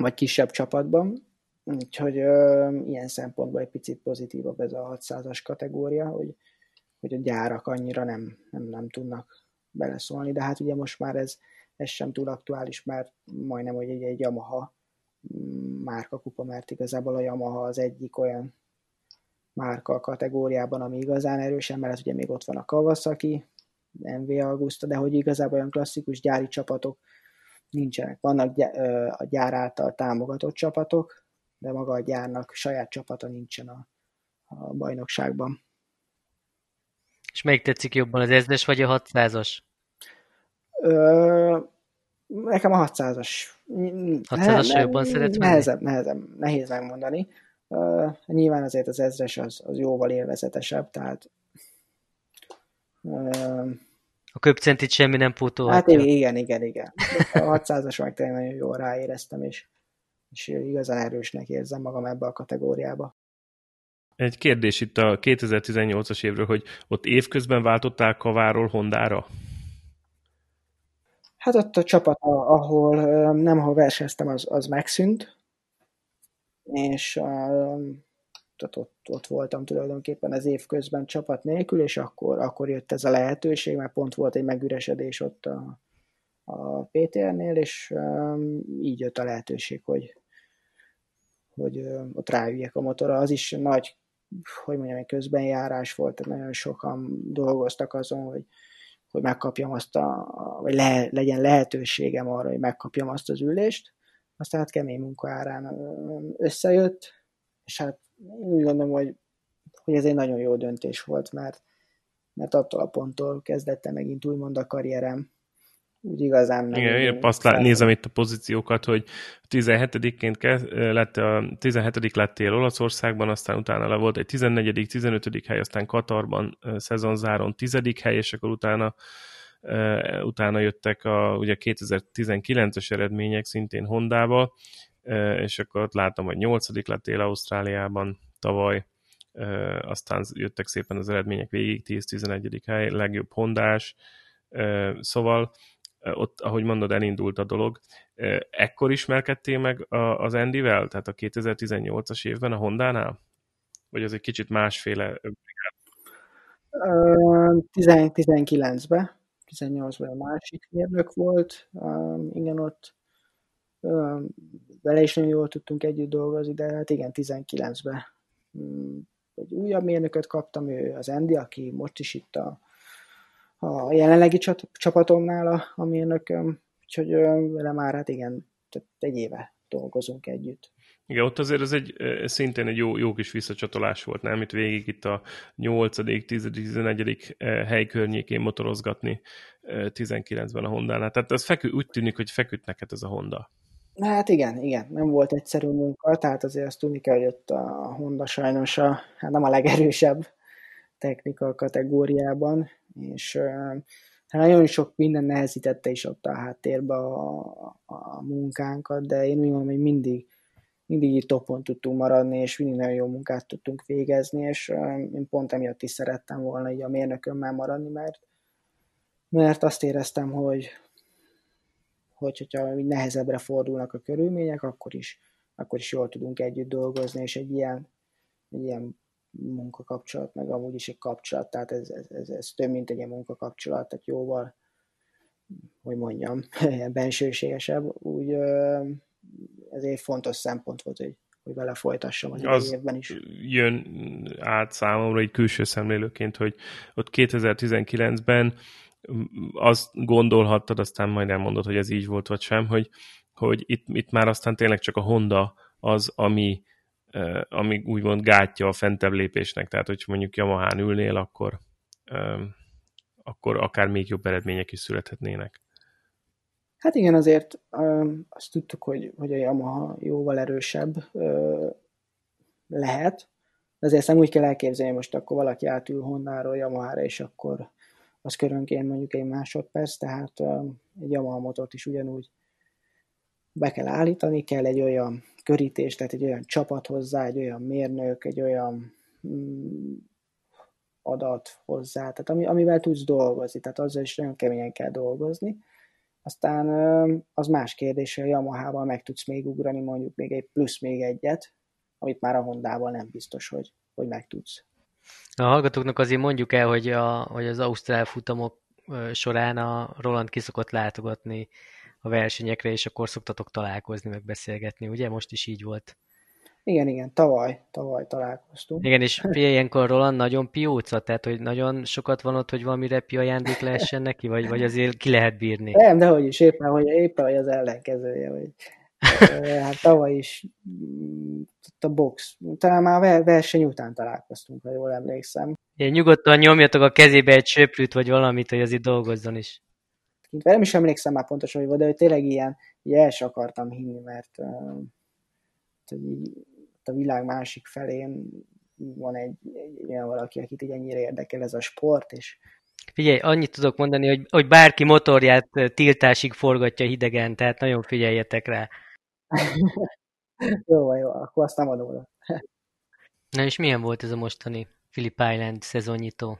vagy kisebb csapatban. Úgyhogy ö, ilyen szempontból egy picit pozitívabb ez a 600-as kategória, hogy, hogy a gyárak annyira nem, nem, nem tudnak beleszólni, de hát ugye most már ez, ez sem túl aktuális, mert majdnem, hogy egy, egy Yamaha mm, márkakupa, mert igazából a Yamaha az egyik olyan márka a kategóriában, ami igazán erősen, mert ugye még ott van a Kawasaki, MV Augusta, de hogy igazából olyan klasszikus gyári csapatok nincsenek. Vannak a gyár által támogatott csapatok, de maga a gyárnak saját csapata nincsen a, a bajnokságban. És melyik tetszik jobban, az ezres vagy a 600-as? Ö, nekem a 600-as. 600-as ne, jobban szeretsz nehezebb, nehezebb, nehéz megmondani. Uh, nyilván azért az ezres az, az jóval élvezetesebb, tehát uh, a köpcentit semmi nem pótolhatja. Hát igen, igen, igen. A 600-as meg tényleg nagyon jól ráéreztem, és, és igazán erősnek érzem magam ebbe a kategóriába. Egy kérdés itt a 2018-as évről, hogy ott évközben váltottál Kaváról Hondára? Hát ott a csapat, ahol nem, ahol versenyeztem, az, az megszűnt, és tehát ott, ott voltam tulajdonképpen az év közben csapat nélkül, és akkor, akkor jött ez a lehetőség, mert pont volt egy megüresedés ott a, a PTR-nél, és um, így jött a lehetőség, hogy, hogy um, ott ráüljek a motorra. Az is nagy, hogy mondjam, egy közbenjárás volt, tehát nagyon sokan dolgoztak azon, hogy, hogy megkapjam azt a, vagy le, legyen lehetőségem arra, hogy megkapjam azt az ülést. Aztán hát kemény munka árán összejött, és hát én úgy gondolom, hogy, hogy ez egy nagyon jó döntés volt, mert, mert attól a ponttól kezdette megint úgymond a karrierem. Úgy igazán nem. Igen, én azt lá- nézem itt a pozíciókat, hogy 17-ként ke- lett, a 17 lettél Olaszországban, aztán utána le volt egy 14 15 hely, aztán Katarban szezonzáron 10 hely, és akkor utána utána jöttek a ugye 2019-es eredmények szintén Hondába, és akkor ott látom, hogy nyolcadik lettél Ausztráliában tavaly, aztán jöttek szépen az eredmények végig, 10-11. hely, legjobb hondás, szóval ott, ahogy mondod, elindult a dolog. Ekkor ismerkedtél meg az Andyvel, tehát a 2018-as évben a Hondánál? Vagy az egy kicsit másféle 19-ben, 18-ban a másik mérnök volt, igen, ott vele is nagyon jól tudtunk együtt dolgozni, de hát igen, 19-ben mm, egy újabb mérnököt kaptam, ő az Andy, aki most is itt a, a jelenlegi csapatomnál a, a mérnököm, úgyhogy vele már hát igen, tehát egy éve dolgozunk együtt. Igen, ott azért ez egy szintén egy jó, jó kis visszacsatolás volt, nem? Itt végig itt a 8., 10., 11. hely környékén motorozgatni 19-ben a Honda-nál. Tehát ez fekü, úgy tűnik, hogy feküdt neked ez a Honda. Hát igen, igen, nem volt egyszerű munka, tehát azért azt tudni kell, hogy ott a Honda sajnos a, hát nem a legerősebb technika kategóriában, és hát nagyon sok minden nehezítette is ott a háttérbe a, a munkánkat, de én úgy mondom, hogy mindig, mindig így topon tudtunk maradni, és mindig nagyon jó munkát tudtunk végezni, és én pont emiatt is szerettem volna így a mérnökömmel maradni, mert, mert azt éreztem, hogy, hogy, hogyha nehezebbre fordulnak a körülmények, akkor is, akkor is jól tudunk együtt dolgozni, és egy ilyen, egy ilyen munkakapcsolat, meg amúgy is egy kapcsolat, tehát ez, ez, ez, ez több, mint egy ilyen munkakapcsolat, tehát jóval, hogy mondjam, bensőségesebb, úgy ez egy fontos szempont volt, hogy, hogy vele folytassam az, az évben is. jön át számomra egy külső szemlélőként, hogy ott 2019-ben azt gondolhattad, aztán majd elmondod, hogy ez így volt, vagy sem, hogy, hogy itt, itt már aztán tényleg csak a Honda az, ami, ami úgymond gátja a fentebb lépésnek. Tehát, hogy mondjuk Yamahán ülnél, akkor, akkor akár még jobb eredmények is születhetnének. Hát igen, azért azt tudtuk, hogy, hogy a Yamaha jóval erősebb lehet, de azért nem úgy kell elképzelni, most akkor valaki átül Hondáról Yamaha-ra, és akkor az körönként mondjuk egy másodperc, tehát egy Yamaha motort is ugyanúgy be kell állítani, kell egy olyan körítés, tehát egy olyan csapat hozzá, egy olyan mérnök, egy olyan mm, adat hozzá, tehát ami, amivel tudsz dolgozni, tehát azzal is nagyon keményen kell dolgozni. Aztán az más kérdés, hogy a Yamaha-val meg tudsz még ugrani mondjuk még egy plusz még egyet, amit már a Hondával nem biztos, hogy, hogy meg tudsz. A hallgatóknak azért mondjuk el, hogy, a, hogy az Ausztrál futamok során a Roland kiszokott látogatni a versenyekre, és akkor szoktatok találkozni, meg beszélgetni, ugye? Most is így volt. Igen, igen, tavaly, tavaly találkoztunk. Igen, és ilyenkor Roland nagyon pióca, tehát hogy nagyon sokat van ott, hogy valami repi ajándék lehessen neki, vagy, vagy azért ki lehet bírni? Nem, de hogy is, éppen, hogy, éppen hogy az ellenkezője, hogy hát tavaly is mm, a box, talán már a verseny után találkoztunk, ha jól emlékszem. Én nyugodtan nyomjatok a kezébe egy söprűt, vagy valamit, hogy azért dolgozzon is. Nem is emlékszem már pontosan, hogy volt, de hogy tényleg ilyen, ilyen el sem akartam hinni, mert hogy így, a világ másik felén van egy, egy olyan valaki, akit így ennyire érdekel ez a sport, és Figyelj, annyit tudok mondani, hogy, hogy bárki motorját tiltásig forgatja hidegen, tehát nagyon figyeljetek rá. Jó, jó, akkor azt nem adom oda. Na és milyen volt ez a mostani Philip Island szezonnyitó?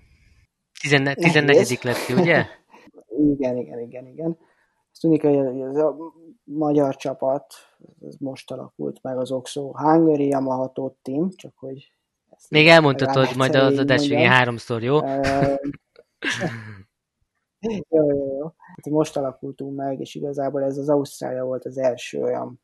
14. lett ki, ugye? igen, igen, igen, igen. Azt tűnik, hogy ez a magyar csapat, ez most alakult meg az Oxo Hungary Yamaha Team, csak hogy... Még elmondtad, hogy majd az adás végén háromszor, jó? jó, jó, jó. Hát most alakultunk meg, és igazából ez az Ausztrália volt az első olyan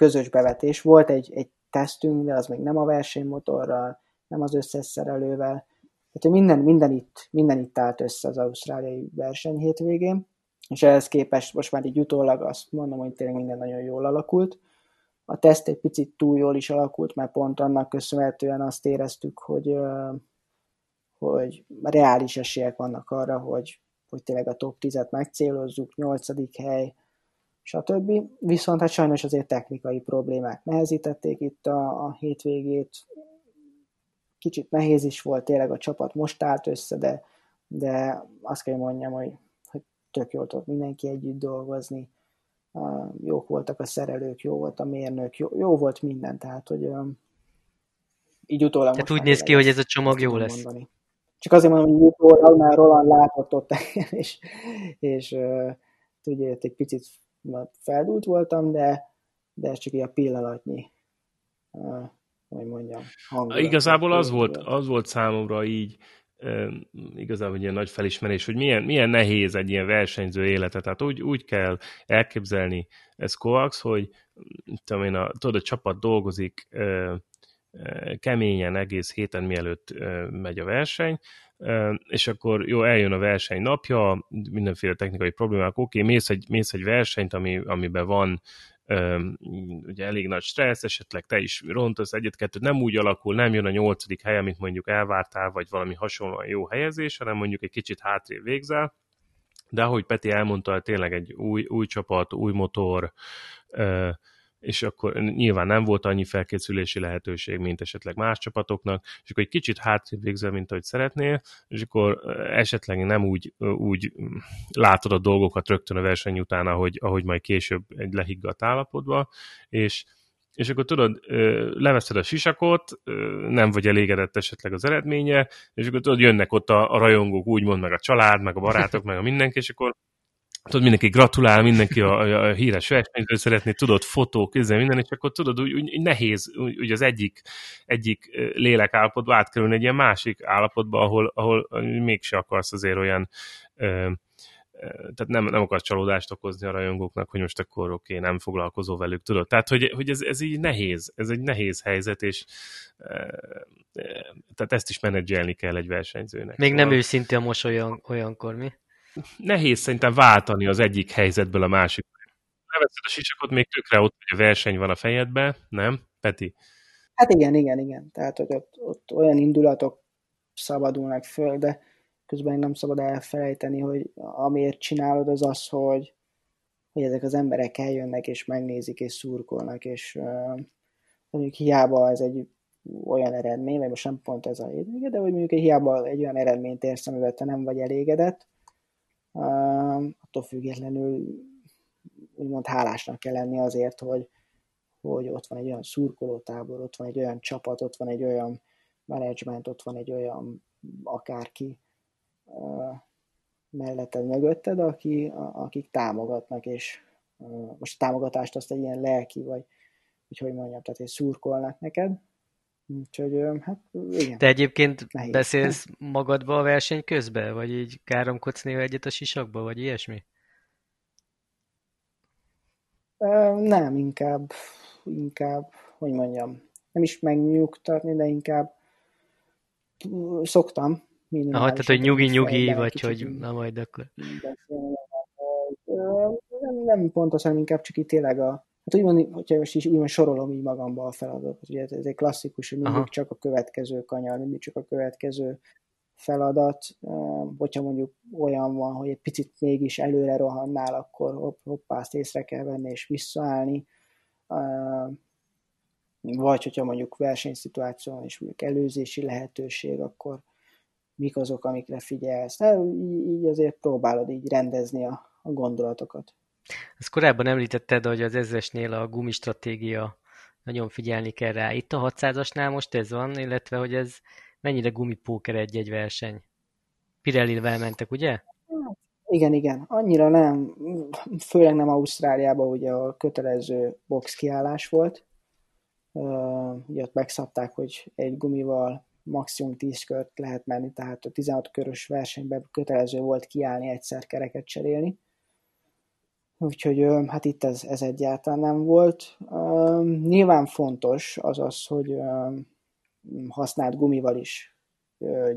közös bevetés. Volt egy, egy tesztünk, de az még nem a versenymotorral, nem az összes szerelővel. Tehát minden, minden, itt, minden itt állt össze az ausztráliai verseny hétvégén, és ehhez képest most már így utólag azt mondom, hogy tényleg minden nagyon jól alakult. A teszt egy picit túl jól is alakult, mert pont annak köszönhetően azt éreztük, hogy, hogy reális esélyek vannak arra, hogy, hogy tényleg a top 10-et megcélozzuk, 8. hely, stb. Viszont hát sajnos azért technikai problémák nehezítették itt a, a hétvégét. Kicsit nehéz is volt, tényleg a csapat most állt össze, de, de azt kell mondjam, hogy, hogy tök jól tudott mindenki együtt dolgozni. Uh, jók voltak a szerelők, jó volt a mérnök, jó, jó volt minden, tehát hogy um, így utólag Tehát úgy néz ki, hogy ez a csomag jó lesz. Mondani. Csak azért mondom, hogy utólag már Roland látott ott, és, és uh, ugye egy picit feldúlt voltam, de, de ez csak egy a pillanatnyi, hogy mondjam, hangulat. Igazából az volt, az volt számomra így, igazából egy ilyen nagy felismerés, hogy milyen, milyen nehéz egy ilyen versenyző élete. Tehát úgy, úgy kell elképzelni ez Kovacs, hogy tudom én, a, tudod, a csapat dolgozik keményen egész héten, mielőtt megy a verseny, és akkor jó, eljön a verseny napja, mindenféle technikai problémák, oké, mész egy, mész egy versenyt, ami, amiben van ugye elég nagy stressz, esetleg te is rontasz egyet-kettőt, nem úgy alakul, nem jön a nyolcadik hely, amit mondjuk elvártál, vagy valami hasonlóan jó helyezés, hanem mondjuk egy kicsit hátrébb végzel, de ahogy Peti elmondta, tényleg egy új, új csapat, új motor, és akkor nyilván nem volt annyi felkészülési lehetőség, mint esetleg más csapatoknak, és akkor egy kicsit hátrébb végzel, mint ahogy szeretnél, és akkor esetleg nem úgy, úgy látod a dolgokat rögtön a verseny után, ahogy, ahogy majd később egy lehiggadt állapotba, és és akkor tudod, leveszed a sisakot, nem vagy elégedett esetleg az eredménye, és akkor tudod, jönnek ott a, a rajongók, úgymond, meg a család, meg a barátok, meg a mindenki, és akkor tudod, mindenki gratulál, mindenki a, a, a híres versenyző szeretné, tudod, fotók, ezzel minden, és akkor tudod, úgy, úgy nehéz úgy az egyik, egyik lélekállapotba átkerülni egy ilyen másik állapotba, ahol, ahol mégse akarsz azért olyan ö, tehát nem, nem akarsz csalódást okozni a rajongóknak, hogy most akkor oké, okay, nem foglalkozó velük, tudod? Tehát, hogy, hogy ez, ez így nehéz, ez egy nehéz helyzet, és tehát ezt is menedzselni kell egy versenyzőnek. Még szóval... nem őszintén a mosoly olyankor, mi? Nehéz szerintem váltani az egyik helyzetből a másik. Leveszed a sisakot, még tökre ott, hogy a verseny van a fejedben, nem, Peti? Hát igen, igen, igen. Tehát hogy ott, ott olyan indulatok szabadulnak föl, de közben nem szabad elfelejteni, hogy amiért csinálod az az, hogy, hogy ezek az emberek eljönnek és megnézik és szurkolnak, és uh, mondjuk hiába ez egy olyan eredmény, vagy most nem pont ez a hétvége, de hogy mondjuk hiába egy olyan eredményt érsz, amivel te nem vagy elégedett, attól függetlenül úgymond hálásnak kell lenni azért, hogy, hogy ott van egy olyan szurkolótábor, ott van egy olyan csapat, ott van egy olyan menedzsment, ott van egy olyan akárki melletted, mögötted, aki, akik támogatnak, és most a támogatást azt egy ilyen lelki, vagy hogy hogy mondjam, tehát hogy szurkolnak neked, Úgyhogy hát igen. Te egyébként Nehéz. beszélsz magadba a verseny közben? Vagy így káromkodsz néha egyet a sisakba, vagy ilyesmi? Nem, inkább, inkább, hogy mondjam, nem is megnyugtatni, de inkább szoktam. Aha, tehát, hogy nyugi-nyugi, vagy hogy na majd akkor. Nem, nem pontosan, inkább csak itt tényleg a, Hát úgymond, hogyha most is úgymond sorolom így magamba a feladatot, ugye ez egy klasszikus, hogy mindig Aha. csak a következő kanyar, mindig csak a következő feladat, hogyha mondjuk olyan van, hogy egy picit mégis előre rohannál, akkor hopp, hoppá, azt észre kell venni és visszaállni, vagy hogyha mondjuk versenyszituáció és mondjuk előzési lehetőség, akkor mik azok, amikre figyelsz. Hát így azért próbálod így rendezni a, a gondolatokat. Ezt korábban említetted, hogy az ezresnél a gumistratégia nagyon figyelni kell rá. Itt a 600-asnál most ez van, illetve hogy ez mennyire gumipóker egy-egy verseny. Pirelli-vel mentek, ugye? Igen, igen. Annyira nem, főleg nem Ausztráliában ugye a kötelező box kiállás volt. ugye ott megszabták, hogy egy gumival maximum 10 kört lehet menni, tehát a 16 körös versenyben kötelező volt kiállni egyszer kereket cserélni. Úgyhogy hát itt ez, ez egyáltalán nem volt. Nyilván fontos az az, hogy használt gumival is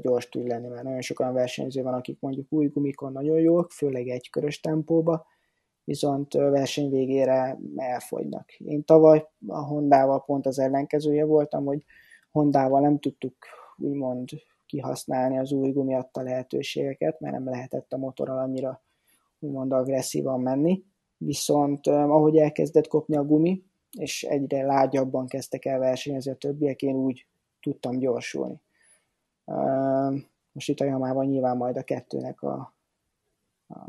gyors tud lenni, mert nagyon sokan versenyző van, akik mondjuk új gumikon nagyon jók, főleg egy körös tempóba, viszont verseny végére elfogynak. Én tavaly a Hondával pont az ellenkezője voltam, hogy Hondával nem tudtuk úgymond kihasználni az új gumi adta lehetőségeket, mert nem lehetett a motorral annyira úgymond agresszívan menni viszont ahogy elkezdett kopni a gumi, és egyre lágyabban kezdtek el versenyezni a többiek, én úgy tudtam gyorsulni. Most itt a Jamában nyilván majd a kettőnek a, a,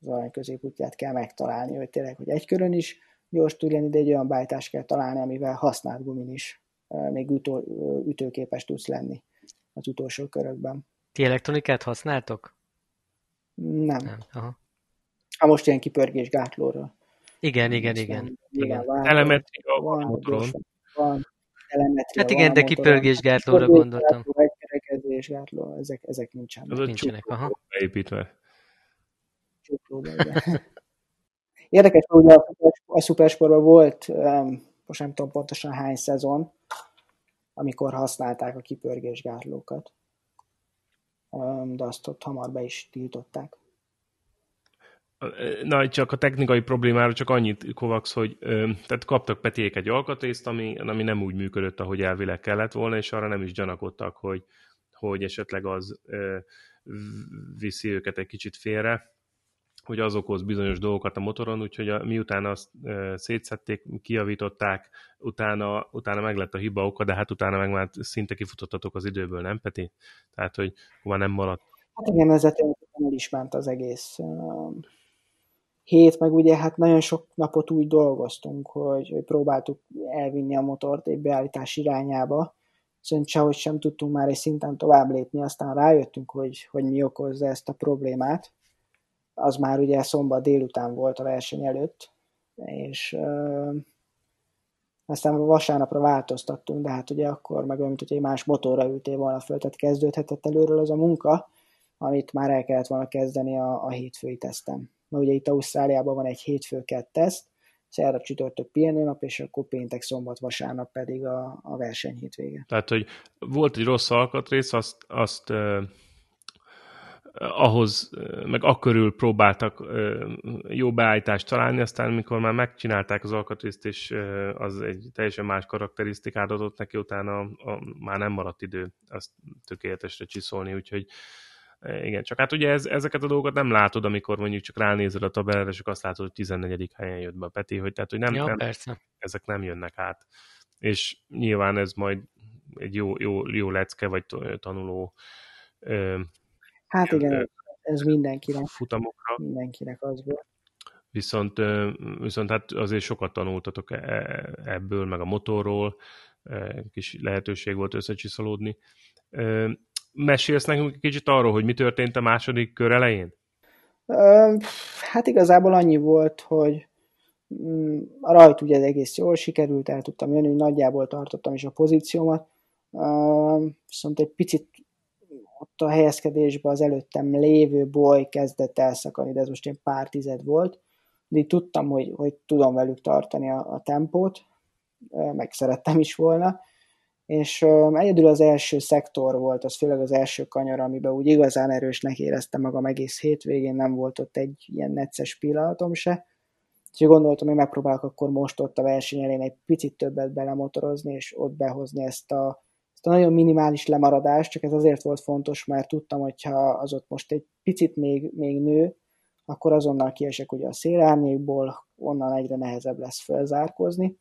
az arany középútját kell megtalálni, hogy tényleg, hogy egy körön is gyors tud lenni, de egy olyan bájtást kell találni, amivel használt gumin is még ütő, ütőképes tudsz lenni az utolsó körökben. Ti elektronikát használtok? Nem. Nem. Aha. Hát most ilyen kipörgés gátlóra. Igen, igen, igen. igen. Elemetria van, motoron. Van, elemetria Hát igen, de kipörgés gátlóra gondoltam. Egykerekezés gátló, ezek, ezek nincsenek. Az nincsenek, aha. Beépítve. Érdekes, hogy a, a szupersportban volt, um, most nem tudom pontosan hány szezon, amikor használták a kipörgésgátlókat. Um, de azt ott hamar be is tiltották. Na, csak a technikai problémára csak annyit kovax, hogy tehát kaptak Petiék egy alkatrészt, ami, ami nem úgy működött, ahogy elvileg kellett volna, és arra nem is gyanakodtak, hogy, hogy esetleg az ö, viszi őket egy kicsit félre, hogy az okoz bizonyos dolgokat a motoron, úgyhogy a, miután azt ö, szétszették, kijavították, utána, utána meg lett a hiba oka, de hát utána meg már szinte kifutottatok az időből, nem Peti? Tehát, hogy már nem maradt. Hát igen, ezzel el is ment az egész hét, meg ugye hát nagyon sok napot úgy dolgoztunk, hogy próbáltuk elvinni a motort egy beállítás irányába, viszont sehogy sem tudtunk már egy szinten tovább lépni, aztán rájöttünk, hogy, hogy mi okozza ezt a problémát. Az már ugye szombat délután volt a verseny előtt, és ö, aztán vasárnapra változtattunk, de hát ugye akkor meg olyan, mint hogy egy más motorra ültél volna föl, tehát kezdődhetett előről az a munka, amit már el kellett volna kezdeni a, a hétfői tesztem mert ugye itt Ausztráliában van egy hétfő teszt, szerda csütörtök pihenőnap, és akkor péntek, szombat, vasárnap pedig a, a verseny hétvége. Tehát, hogy volt egy rossz alkatrész, azt, azt eh, ahhoz, meg akkörül próbáltak eh, jó beállítást találni, aztán mikor már megcsinálták az alkatrészt, és eh, az egy teljesen más karakterisztikát adott neki, utána a, a, már nem maradt idő azt tökéletesre csiszolni, úgyhogy Igen, csak hát ugye ez, ezeket a dolgokat nem látod, amikor mondjuk csak ránézel a tabellára, és azt látod, hogy 14. helyen jött be a Peti, hogy, tehát, hogy nem, Ja, nem, persze. ezek nem jönnek át. És nyilván ez majd egy jó, jó, jó lecke, vagy tanuló ö, Hát igen, ez mindenkinek, futamokra. mindenkinek az volt. Viszont, ö, viszont hát azért sokat tanultatok e- e- ebből, meg a motorról, kis lehetőség volt összecsiszolódni. Mesélsz nekünk kicsit arról, hogy mi történt a második kör elején? Hát igazából annyi volt, hogy mm, a rajt ugye egész jól sikerült, el tudtam jönni, nagyjából tartottam is a pozíciómat, viszont egy picit ott a helyezkedésben az előttem lévő boly kezdett elszakadni, de ez most egy pár tized volt, de így tudtam, hogy, hogy tudom velük tartani a, a tempót, meg szerettem is volna, és egyedül az első szektor volt, az főleg az első kanyar, amiben úgy igazán erősnek éreztem magam egész hétvégén, nem volt ott egy ilyen necces pillanatom se. Úgyhogy gondoltam, hogy megpróbálok akkor most ott a verseny elén egy picit többet belemotorozni, és ott behozni ezt a, ezt a nagyon minimális lemaradást, csak ez azért volt fontos, mert tudtam, hogyha az ott most egy picit még, még nő, akkor azonnal kiesek ugye a szélárnyékból, onnan egyre nehezebb lesz felzárkozni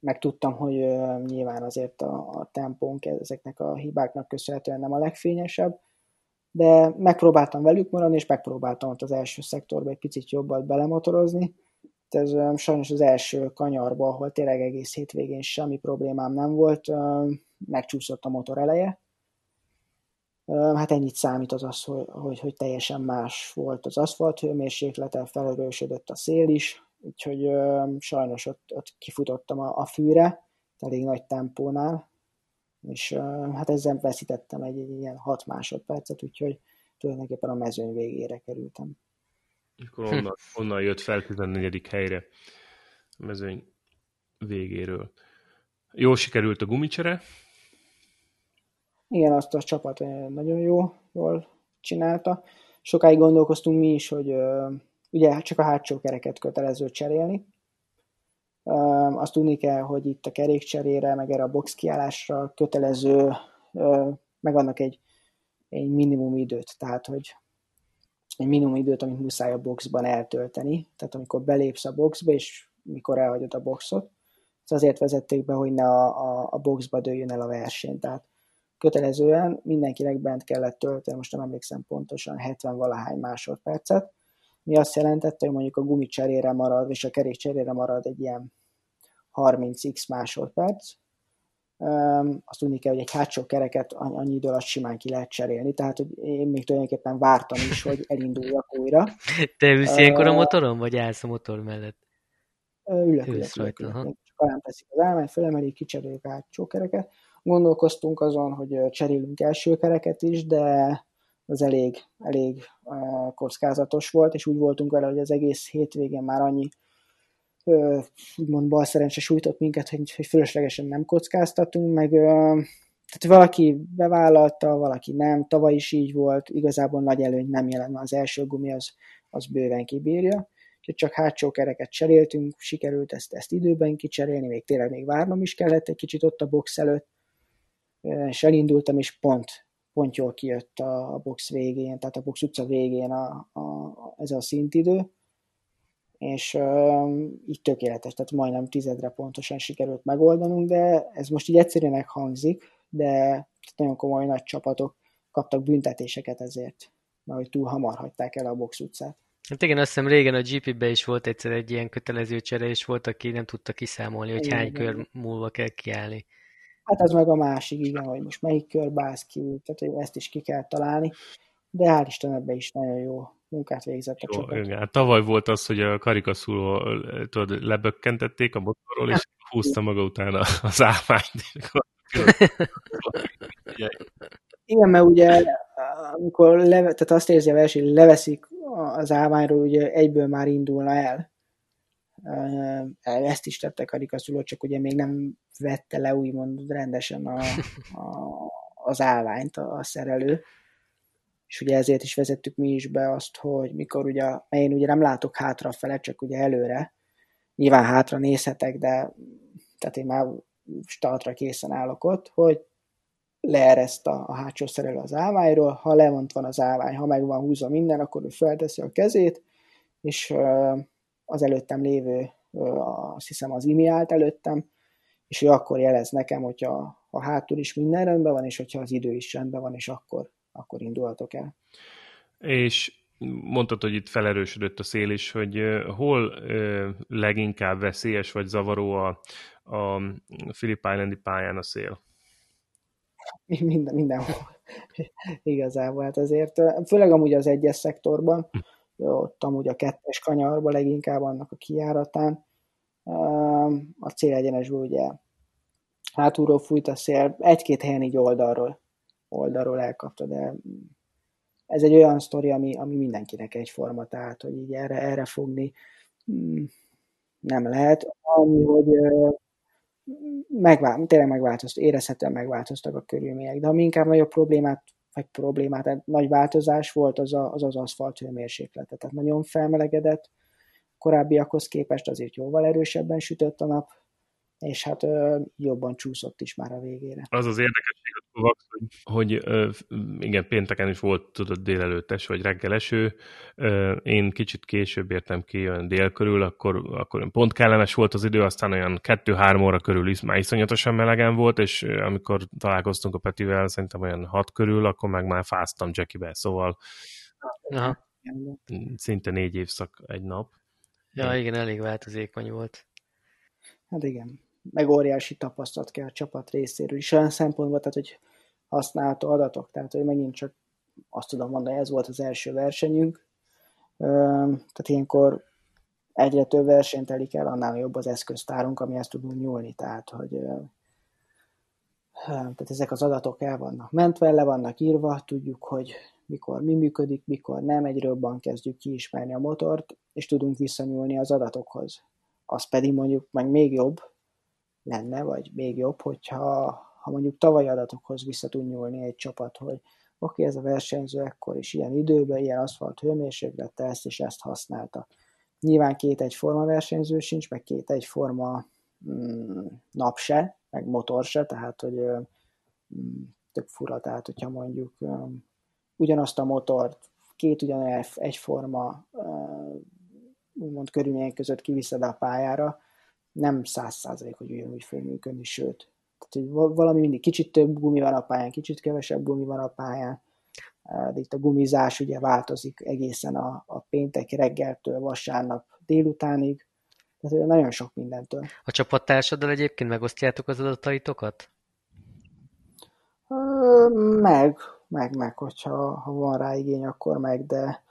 meg tudtam, hogy nyilván azért a, a tempónk ezeknek a hibáknak köszönhetően nem a legfényesebb, de megpróbáltam velük maradni, és megpróbáltam ott az első szektorba egy picit jobbat belemotorozni. Ez sajnos az első kanyarba, ahol tényleg egész hétvégén semmi problémám nem volt, megcsúszott a motor eleje. Hát ennyit számít az az, hogy, hogy, hogy teljesen más volt az aszfalt hőmérséklete, felerősödött a szél is, úgyhogy ö, sajnos ott, ott kifutottam a, a fűre, elég nagy tempónál, és ö, hát ezzel veszítettem egy, egy ilyen 6 másodpercet, úgyhogy tulajdonképpen a mezőny végére kerültem. Akkor onnan, onnan jött fel 14. helyre a mezőny végéről. Jó sikerült a gumicsere? Igen, azt a csapat nagyon jó, jól csinálta. Sokáig gondolkoztunk mi is, hogy ö, ugye csak a hátsó kereket kötelező cserélni. Azt tudni kell, hogy itt a kerékcserére, meg erre a box kiállásra kötelező, meg annak egy, egy minimum időt, tehát hogy egy minimum időt, amit muszáj a boxban eltölteni, tehát amikor belépsz a boxba, és mikor elhagyod a boxot, ez azért vezették be, hogy ne a, a, a boxba dőljön el a verseny, tehát kötelezően mindenkinek bent kellett tölteni, most nem emlékszem pontosan, 70 valahány másodpercet, mi azt jelentette, hogy mondjuk a gumi cserére marad, és a kerék cserére marad egy ilyen 30x másodperc, azt tudni kell, hogy egy hátsó kereket annyi idő alatt simán ki lehet cserélni, tehát hogy én még tulajdonképpen vártam is, hogy elinduljak újra. Te ülsz ilyenkor a motoron, vagy állsz a motor mellett? Ülök, ülök, ülök, ülök. Csak olyan teszik az álmány, fölemelik, kicseréljük a hátsó kereket. Gondolkoztunk azon, hogy cserélünk első kereket is, de az elég, elég kockázatos volt, és úgy voltunk vele, hogy az egész hétvégén már annyi úgymond bal szerencse sújtott minket, hogy, hogy fölöslegesen nem kockáztatunk, meg tehát valaki bevállalta, valaki nem, tavaly is így volt, igazából nagy előny nem jelent, az első gumi az, az bőven kibírja, úgyhogy csak hátsó kereket cseréltünk, sikerült ezt, ezt időben kicserélni, még tényleg még várnom is kellett egy kicsit ott a box előtt, és elindultam, és pont pont jól kijött a, a box végén, tehát a box utca végén a, a, a, ez a szintidő, és um, így tökéletes, tehát majdnem tizedre pontosan sikerült megoldanunk, de ez most így egyszerűnek hangzik, de nagyon komoly nagy csapatok kaptak büntetéseket ezért, mert hogy túl hamar hagyták el a box utcát. Hát igen, azt hiszem régen a GP-be is volt egyszer egy ilyen kötelező csere, és volt, aki nem tudta kiszámolni, hogy igen, hány igen. kör múlva kell kiállni. Hát az meg a másik, igen, hogy most melyik körbe állsz ki, tehát hogy ezt is ki kell találni, de hál' Isten ebbe is nagyon jó munkát végzett a jó, csapat. Igen. Tavaly volt az, hogy a karikaszuló tudod, lebökkentették a motorról, és húzta maga utána az álmányt. igen, mert ugye amikor leve, tehát azt érzi a verseny, leveszik az állványról, ugye egyből már indulna el. Ezt is tette karikaszuló, csak ugye még nem vette le úgymond rendesen a, a, az állványt a, a szerelő. És ugye ezért is vezettük mi is be azt, hogy mikor ugye, én ugye nem látok hátra fele, csak ugye előre. Nyilván hátra nézhetek, de tehát én már startra készen állok ott, hogy leereszt a, a hátsó szerelő az állványról, ha lemont van az állvány, ha meg van húzva minden, akkor ő felteszi a kezét, és az előttem lévő, azt hiszem az imi állt előttem, és ő akkor jelez nekem, hogyha a hátul is minden rendben van, és hogyha az idő is rendben van, és akkor, akkor indulhatok el. És mondtad, hogy itt felerősödött a szél is, hogy hol leginkább veszélyes vagy zavaró a, a Philip Islandi pályán a szél? Minden, mindenhol. Igazából, hát azért, főleg amúgy az egyes szektorban, hm. Ott amúgy a kettes kanyarban leginkább annak a kijáratán, a célegyenesből ugye hátulról fújt a szél, egy-két helyen így oldalról, oldalról elkapta, de ez egy olyan sztori, ami, ami mindenkinek egyforma, tehát hogy így erre, erre fogni mm, nem lehet. Ami, hogy megvál, tényleg megváltoztak, érezhetően megváltoztak a körülmények, de ami inkább nagyobb problémát, vagy problémát, tehát nagy változás volt az a, az, az aszfalt hőmérséklete. Tehát nagyon felmelegedett, korábbiakhoz képest azért jóval erősebben sütött a nap, és hát ö, jobban csúszott is már a végére. Az az érdekesség Kovacs, hogy, hogy ö, igen, pénteken is volt, tudod, délelőttes vagy reggel eső, ö, én kicsit később értem ki, olyan dél körül, akkor, akkor pont kellemes volt az idő, aztán olyan kettő-három óra körül is már iszonyatosan melegen volt, és amikor találkoztunk a Petivel, szerintem olyan hat körül, akkor meg már fáztam Jackibe, szóval Aha. szinte négy évszak egy nap. Ja, igen, elég változékony volt. Hát igen meg óriási tapasztalat kell a csapat részéről is olyan szempontból, tehát hogy használható adatok, tehát hogy megint csak azt tudom mondani, ez volt az első versenyünk, tehát ilyenkor egyre több versenyt telik el, annál jobb az eszköztárunk, amihez tudunk nyúlni, tehát hogy tehát ezek az adatok el vannak mentve, le vannak írva, tudjuk, hogy mikor mi működik, mikor nem, egyre jobban kezdjük kiismerni a motort, és tudunk visszanyúlni az adatokhoz. Az pedig mondjuk meg még jobb, lenne, vagy még jobb, hogyha ha mondjuk tavalyi adatokhoz vissza tud nyúlni egy csapat, hogy oké, okay, ez a versenyző ekkor is ilyen időben, ilyen aszfalt hőmérséklete, ezt és ezt használta. Nyilván két egyforma versenyző sincs, meg két egyforma mm, nap se, meg motor se, tehát hogy mm, tök fura, tehát hogyha mondjuk um, ugyanazt a motort két ugyanolyan egyforma úgymond körülmények között kiviszed a pályára, nem száz százalék, hogy ugyanúgy fog működni, sőt. Tehát, hogy valami mindig kicsit több gumi van a pályán, kicsit kevesebb gumi van a pályán, de itt a gumizás ugye változik egészen a, a péntek reggeltől vasárnap délutánig, tehát nagyon sok mindentől. A csapattársaddal egyébként megosztjátok az adataitokat? Meg, meg, meg, hogyha ha van rá igény, akkor meg, de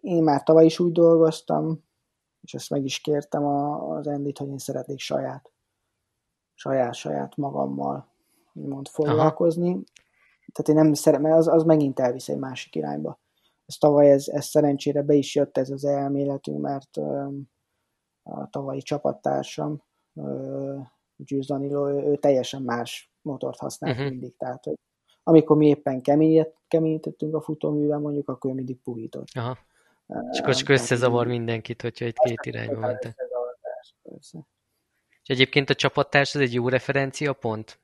én már tavaly is úgy dolgoztam, és ezt meg is kértem az Endit, hogy én szeretnék saját, saját, saját magammal mond foglalkozni. Aha. Tehát én nem szeretem, mert az, az megint elvisz egy másik irányba. Ez tavaly ez, ez szerencsére be is jött ez az elméletünk, mert a tavalyi csapattársam, Győz Danilo, ő, ő teljesen más motort használt uh-huh. mindig, tehát hogy amikor mi éppen keményítettünk a futóművel, mondjuk, akkor ő mindig puhított. Aha. És akkor csak összezavar mindenkit, hogyha itt két irányba mentek. És egyébként a csapattárs az egy jó referencia pont?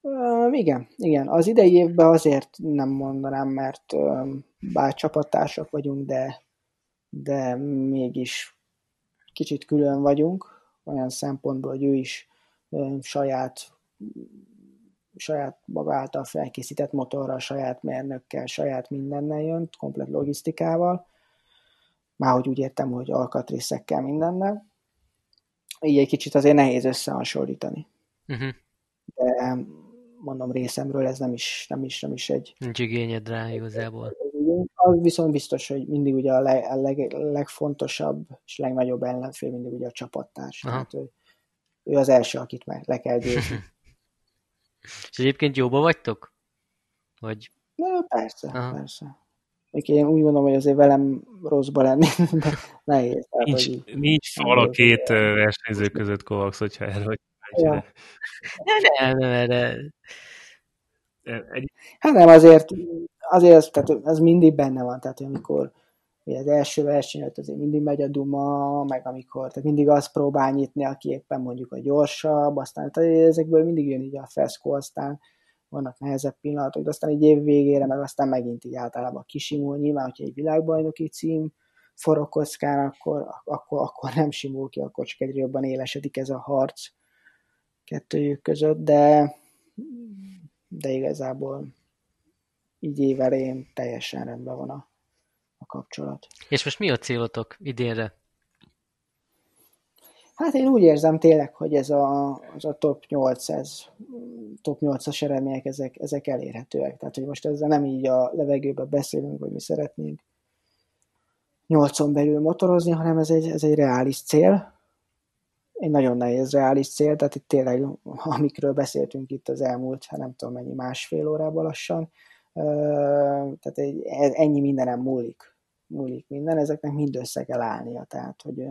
Uh, igen, igen. Az idei évben azért nem mondanám, mert uh, bár csapattársak vagyunk, de, de mégis kicsit külön vagyunk, olyan szempontból, hogy ő is uh, saját saját maga által felkészített motorral, saját mérnökkel, saját mindennel jön, komplet logisztikával. Már hogy úgy értem, hogy alkatrészekkel mindennel. Így egy kicsit azért nehéz összehasonlítani. Uh-huh. De mondom részemről ez nem is, nem is, nem is egy... Nincs igényed rá igazából. Az viszont biztos, hogy mindig ugye a, leg, a leg, legfontosabb és legnagyobb ellenfél mindig ugye a csapattárs. Aha. Tehát ő, ő az első, akit meg le kell győzni. És egyébként jóba vagytok? Vagy... Na, persze, Aha. persze. Még én úgy gondolom, hogy azért velem rosszba lenni, de nehéz. Tehát, nincs, hogy nincs fal a két versenyző között Kovacs, hogyha vagy. Ja. Nem, nem, erre... Hát nem, azért, azért ez, tehát ez mindig benne van, tehát amikor ugye az első verseny előtt azért mindig megy a duma, meg amikor, tehát mindig azt próbál nyitni, aki éppen mondjuk a gyorsabb, aztán tehát ezekből mindig jön így a feszkó, aztán vannak nehezebb pillanatok, de aztán egy év végére, meg aztán megint így általában kisimul. Nyilván, hogyha egy világbajnoki cím forog kockán, akkor, akkor, akkor nem simul ki, akkor csak egyre jobban élesedik ez a harc kettőjük között, de, de igazából így évelén teljesen rendben van a, kapcsolat. És most mi a célotok idénre? Hát én úgy érzem tényleg, hogy ez a, az a top 8, ez, top 8-as eredmények, ezek, ezek elérhetőek. Tehát, hogy most ezzel nem így a levegőben beszélünk, hogy mi szeretnénk 8-on belül motorozni, hanem ez egy, ez egy reális cél. Egy nagyon nehéz reális cél, tehát itt tényleg, amikről beszéltünk itt az elmúlt, hát nem tudom mennyi, másfél órában lassan, tehát egy, ennyi mindenem múlik. Múlik minden, ezeknek mind össze kell állnia, tehát, hogy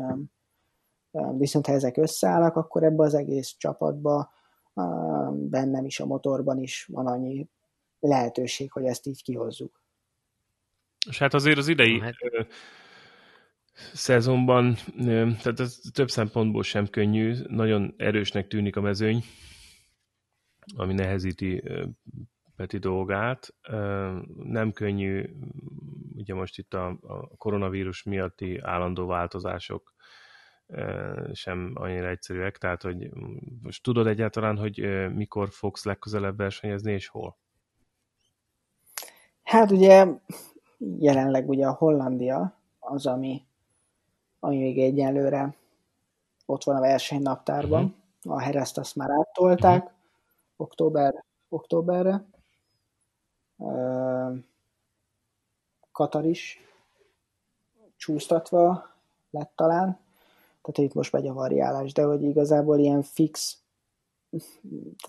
Viszont ha ezek összeállnak, akkor ebbe az egész csapatba, bennem is, a motorban is van annyi lehetőség, hogy ezt így kihozzuk. És hát azért az idei hát... szezonban, tehát ez több szempontból sem könnyű, nagyon erősnek tűnik a mezőny, ami nehezíti Peti dolgát. Nem könnyű, ugye most itt a koronavírus miatti állandó változások sem annyira egyszerűek, tehát hogy most tudod egyáltalán, hogy mikor fogsz legközelebb versenyezni, és hol? Hát ugye jelenleg ugye a Hollandia az, ami, ami még egyenlőre ott van a versenynaptárban. Uh-huh. A Hereszt azt már áttolták uh-huh. október, októberre. Katar is csúsztatva lett talán. Tehát itt most megy a variálás, de hogy igazából ilyen fix,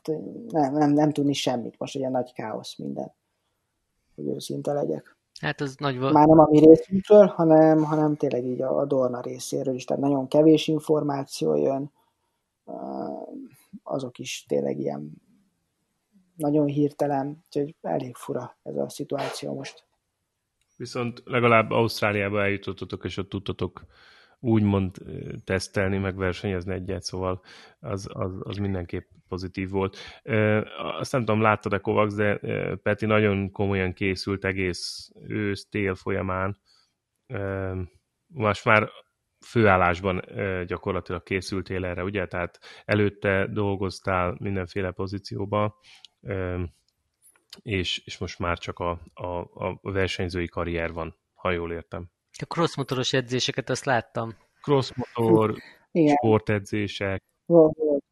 tehát nem, nem, nem tudni semmit, most ilyen nagy káosz minden, hogy őszinte legyek. Hát ez nagy... Már nem a mi részünkről, hanem, hanem tényleg így a, a Dorna részéről is, tehát nagyon kevés információ jön, azok is tényleg ilyen nagyon hirtelen, úgyhogy elég fura ez a szituáció most. Viszont legalább Ausztráliába eljutottatok, és ott tudtatok úgymond tesztelni, meg versenyezni egyet, szóval az, az, az mindenképp pozitív volt. Azt nem tudom, láttad-e Kovacs, de Peti nagyon komolyan készült egész ősz-tél folyamán. Most már főállásban gyakorlatilag készültél erre, ugye? Tehát előtte dolgoztál mindenféle pozícióban, és, és most már csak a, a, a versenyzői karrier van, ha jól értem. A crossmotoros edzéseket azt láttam. Crossmotor, sportedzések. Volt, volt,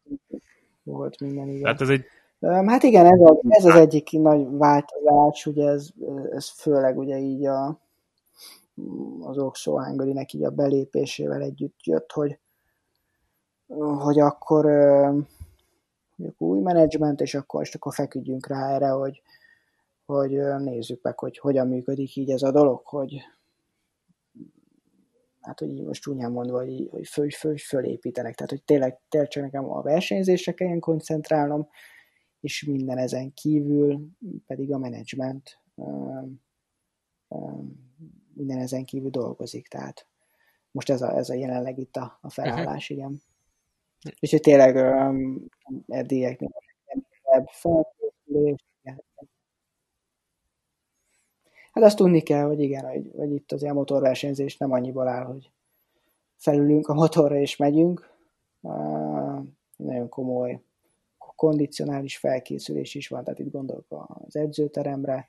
volt minden, igen. Hát ez egy Hát igen, ez, a, ez az egyik nagy változás, ugye ez, ez főleg ugye így a, az Oxo hungary így a belépésével együtt jött, hogy, hogy akkor hogy új menedzsment, és akkor, és akkor feküdjünk rá erre, hogy, hogy nézzük meg, hogy hogyan működik így ez a dolog, hogy, hát hogy így most csúnyán mondva, hogy, hogy föl, föl, fölépítenek. Tehát, hogy tényleg, tényleg csak nekem a versenyzésre kelljen koncentrálnom, és minden ezen kívül pedig a menedzsment minden ezen kívül dolgozik. Tehát most ez a, ez a jelenleg itt a, a felállás, uh-huh. igen. És hogy tényleg um, eddieknél felkészülés, Hát azt tudni kell, hogy igen, hogy, hogy itt az ilyen motorversenyzés nem annyiból áll, hogy felülünk a motorra és megyünk. Uh, nagyon komoly kondicionális felkészülés is van, tehát itt gondolok az edzőteremre,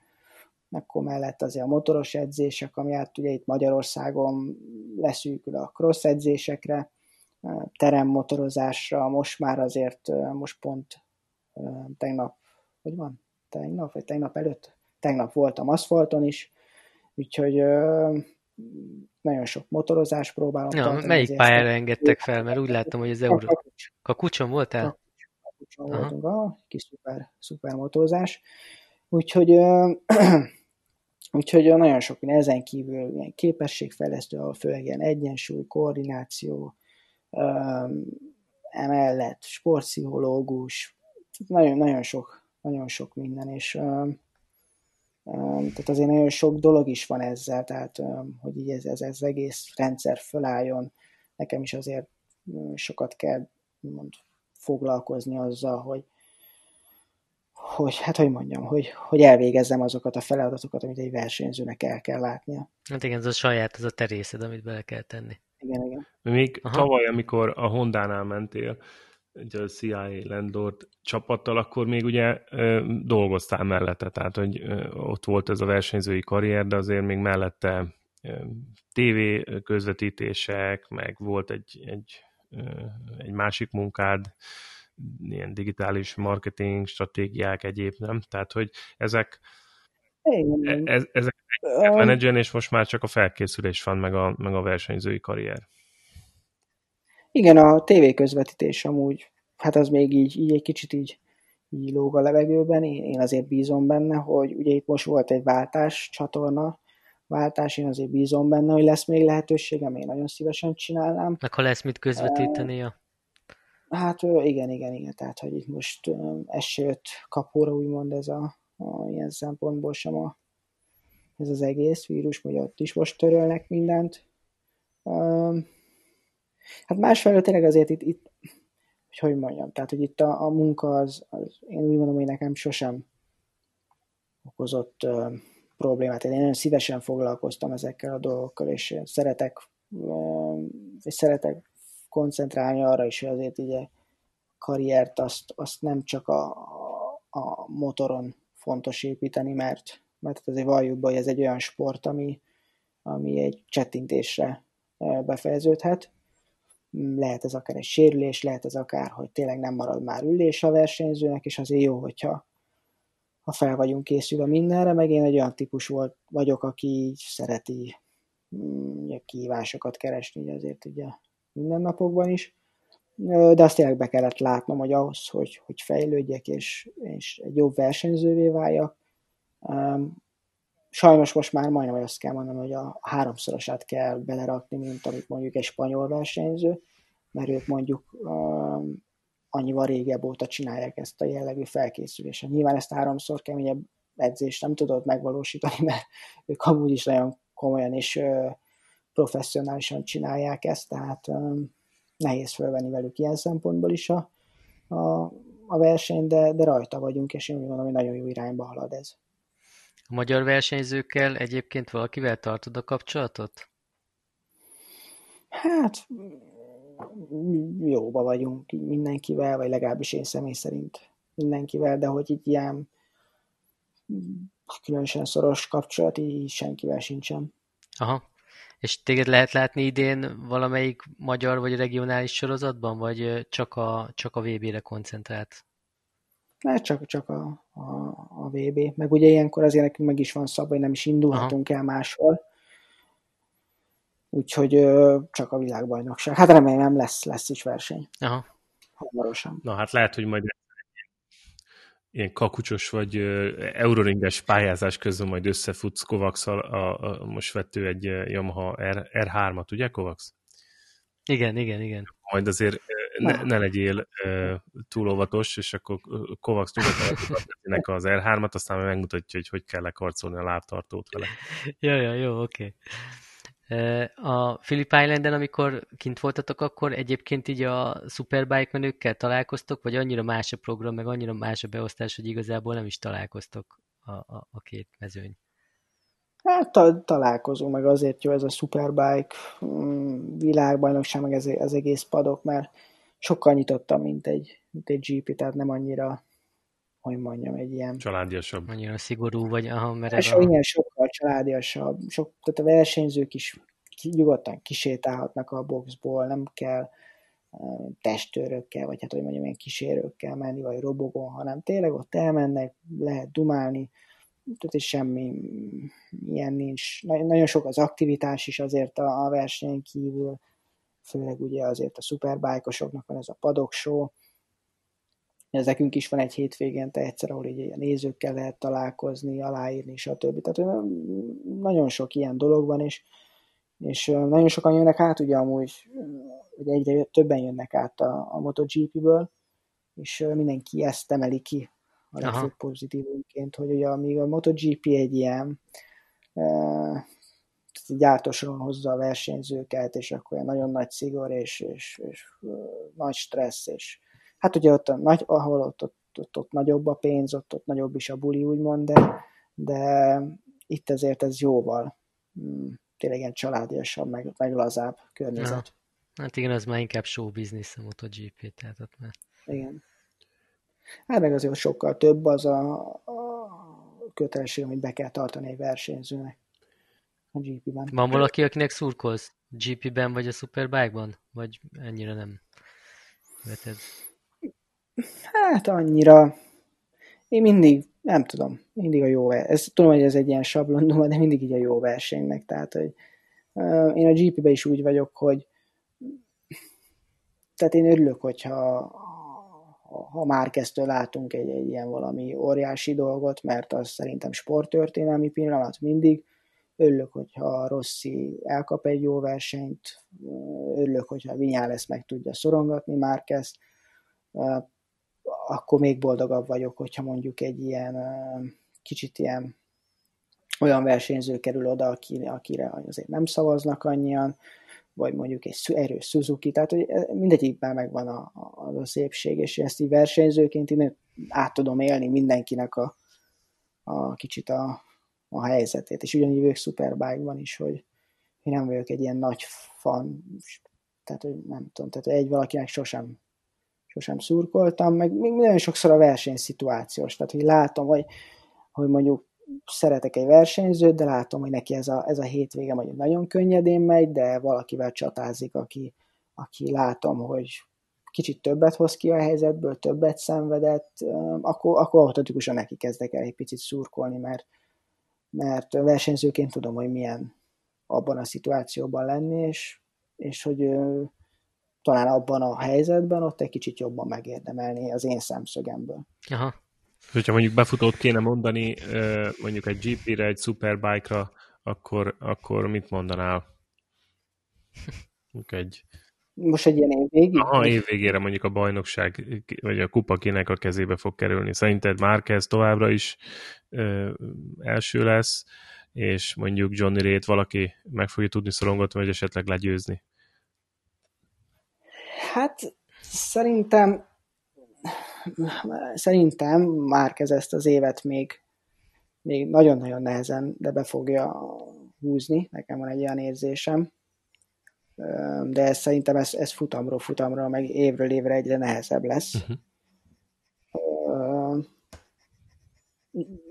akkor mellett azért a motoros edzések, ami hát ugye itt Magyarországon leszűkül a cross edzésekre, teremmotorozásra, most már azért, most pont tegnap, hogy van? Tegnap, vagy tegnap előtt? tegnap voltam aszfalton is, úgyhogy nagyon sok motorozás próbálom. Ja, tartani, melyik pályára engedtek fel? Mert úgy láttam, hogy az Euró... Kakucs. Kakucson voltál? Kakucson voltunk, a kis szuper, szuper motorozás. Úgyhogy, úgyhogy nagyon sok minden ezen kívül ilyen képességfejlesztő, a főleg ilyen egyensúly, koordináció, emellett sportpszichológus, nagyon, nagyon sok, nagyon sok minden, és Tehát azért nagyon sok dolog is van ezzel, tehát hogy így ez, ez, ez egész rendszer fölálljon. Nekem is azért sokat kell mond, foglalkozni azzal, hogy, hogy, hát hogy mondjam, hogy, hogy elvégezzem azokat a feladatokat, amit egy versenyzőnek el kell látnia. Hát igen, ez a saját, ez a terészed, amit bele kell tenni. Igen, igen. Még Aha. tavaly, amikor a Hondánál mentél, a CIA Landort csapattal, akkor még ugye dolgoztál mellette, tehát hogy ott volt ez a versenyzői karrier, de azért még mellette TV közvetítések, meg volt egy, egy, egy másik munkád, ilyen digitális marketing stratégiák egyéb, nem? Tehát, hogy ezek Igen. E, ez, ezek uh, menedzsen, és most már csak a felkészülés van, meg a, meg a versenyzői karrier. Igen, a TV közvetítés amúgy, hát az még így, így egy kicsit így, így lóg a levegőben, én, én azért bízom benne, hogy ugye itt most volt egy váltás csatorna, váltás, én azért bízom benne, hogy lesz még lehetőségem, én nagyon szívesen csinálnám. Meg ha lesz mit közvetítenie. Hát igen, igen, igen, tehát hogy itt most jött kapóra, úgymond ez a, a ilyen szempontból sem a, ez az egész vírus, hogy ott is most törölnek mindent. Hát másfelől tényleg azért itt, itt hogy hogy mondjam, tehát hogy itt a, a munka az, az, én úgy mondom, hogy nekem sosem okozott uh, problémát. Én nagyon szívesen foglalkoztam ezekkel a dolgokkal, és szeretek, uh, és szeretek koncentrálni arra is, hogy azért ugye karriert azt, azt nem csak a, a motoron fontos építeni, mert, mert azért valljuk be, hogy ez egy olyan sport, ami, ami egy csettintésre befejeződhet. Lehet ez akár egy sérülés, lehet ez akár, hogy tényleg nem marad már ülés a versenyzőnek, és azért jó, hogyha ha fel vagyunk készülve mindenre, meg én egy olyan típus volt, vagyok, aki így szereti mm, kihívásokat keresni, azért ugye mindennapokban is, de azt tényleg be kellett látnom, hogy ahhoz, hogy, hogy fejlődjek és, és egy jobb versenyzővé váljak, sajnos most már majdnem azt kell mondanom, hogy a háromszorosát kell belerakni, mint amit mondjuk egy spanyol versenyző, mert ők mondjuk um, annyival régebb óta csinálják ezt a jellegű felkészülést. Nyilván ezt háromszor keményebb edzést nem tudod megvalósítani, mert ők amúgy is nagyon komolyan és uh, professzionálisan csinálják ezt, tehát um, nehéz fölvenni velük ilyen szempontból is a, a, a verseny, de, de rajta vagyunk, és én úgy gondolom, hogy nagyon jó irányba halad ez. A magyar versenyzőkkel egyébként valakivel tartod a kapcsolatot? Hát jóba vagyunk mindenkivel, vagy legalábbis én személy szerint mindenkivel, de hogy így ilyen különösen szoros kapcsolat így senkivel sincsen. Aha. És téged lehet látni idén valamelyik magyar vagy regionális sorozatban, vagy csak a, csak a VB-re koncentrált? Mert csak, csak a, a, a VB. Meg ugye ilyenkor azért nekünk meg is van szab, hogy nem is indulhatunk Aha. el máshol. Úgyhogy csak a világbajnokság. Hát remélem lesz, lesz is verseny. Aha. Hamarosan. Na hát lehet, hogy majd ilyen kakucsos vagy euroringes pályázás közben majd összefutsz kovacs a, a, most vettő egy Yamaha R, R3-at, ugye Kovacs? Igen, igen, igen. Majd azért ne, ne legyél túl óvatos, és akkor Kovacs nyugodtan az R3-at, aztán megmutatja, hogy hogy kell lekarcolni a lábtartót vele. Jó, jó, jó, oké. Okay. A Philip Islanden, amikor kint voltatok, akkor egyébként így a Superbike menőkkel találkoztok, vagy annyira más a program, meg annyira más a beosztás, hogy igazából nem is találkoztok a, a, a két mezőny? Hát ta- találkozunk, meg azért jó ez a Superbike mm, világbajnokság, meg ez az egész padok, mert sokkal nyitottam, mint egy, mint egy GP, tehát nem annyira hogy mondjam, egy ilyen... Családiasabb. Annyira szigorú vagy, aha, mert ez a... Igen, sokkal családiasabb. Sok, tehát a versenyzők is nyugodtan kisétálhatnak a boxból, nem kell testőrökkel, vagy hát hogy mondjam, ilyen kísérőkkel menni, vagy robogon, hanem tényleg ott elmennek, lehet dumálni, tehát is semmi ilyen nincs. Nagyon sok az aktivitás is azért a, a versenyen kívül, főleg ugye azért a szuperbájkosoknak van ez a padoksó, ez nekünk is van egy hétvégente egyszer, ahol így nézőkkel lehet találkozni, aláírni, stb. Tehát nagyon sok ilyen dolog van, és, és nagyon sokan jönnek át, ugye amúgy, hogy egyre többen jönnek át a, a MotoGP-ből, és mindenki ezt emeli ki a legfőbb pozitívunként, hogy ugye amíg a MotoGP egy ilyen uh, gyártósoron hozza a versenyzőket, és akkor olyan nagyon nagy szigor, és, és, és uh, nagy stressz, és hát ugye ott, a nagy, ahol ott, ott, ott, ott nagyobb a pénz, ott, ott nagyobb is a buli, úgymond, de, de itt ezért ez jóval mm, tényleg ilyen családiasabb, meg, meg lazább környezet. Ja. Hát igen, ez már inkább show business a MotoGP, tehát ott már... Igen. Hát meg azért sokkal több az a, a kötelesség, amit be kell tartani egy versenyzőnek a GP-ben. Van valaki, akinek szurkolsz? GP-ben vagy a Superbike-ban? Vagy ennyire nem veted? Hát annyira. Én mindig, nem tudom, mindig a jó ez, Tudom, hogy ez egy ilyen sablon, de mindig így a jó versenynek. Tehát, hogy én a GP-be is úgy vagyok, hogy tehát én örülök, hogyha ha már kezdtől látunk egy, egy ilyen valami óriási dolgot, mert az szerintem sporttörténelmi pillanat mindig. Örülök, hogyha Rossi elkap egy jó versenyt, örülök, hogyha Vinyales meg tudja szorongatni már kezd, akkor még boldogabb vagyok, hogyha mondjuk egy ilyen kicsit ilyen olyan versenyző kerül oda, akire azért nem szavaznak annyian, vagy mondjuk egy erős Suzuki, tehát hogy mindegyikben megvan a, a, a szépség, és ezt így versenyzőként én át tudom élni mindenkinek a, a kicsit a, a helyzetét, és ugyanígy vagyok Superbike-ban is, hogy én nem vagyok egy ilyen nagy fan, tehát hogy nem tudom, tehát egy valakinek sosem sosem szurkoltam, meg még nagyon sokszor a versenyszituációs, tehát hogy látom, hogy, hogy mondjuk szeretek egy versenyzőt, de látom, hogy neki ez a, ez a hétvége mondjuk nagyon könnyedén megy, de valakivel csatázik, aki, aki látom, hogy kicsit többet hoz ki a helyzetből, többet szenvedett, akkor, akkor automatikusan neki kezdek el egy picit szurkolni, mert, mert versenyzőként tudom, hogy milyen abban a szituációban lenni, és, és hogy talán abban a helyzetben ott egy kicsit jobban megérdemelni az én szemszögemből. Aha. Hogyha mondjuk befutót kéne mondani, mondjuk egy GP-re, egy Superbike-ra, akkor, akkor mit mondanál? Mondjuk egy... Most egy ilyen évvégig? Aha, évvégére mondjuk a bajnokság, vagy a kupa kinek a kezébe fog kerülni. Szerinted Márquez továbbra is ö, első lesz, és mondjuk Johnny Rét valaki meg fogja tudni szorongatni, vagy esetleg legyőzni? Hát szerintem szerintem Márkez ezt az évet még, még nagyon-nagyon nehezen, de be fogja húzni, nekem van egy olyan érzésem. De ez, szerintem ez, ez futamról futamra, meg évről évre egyre nehezebb lesz. Uh-huh.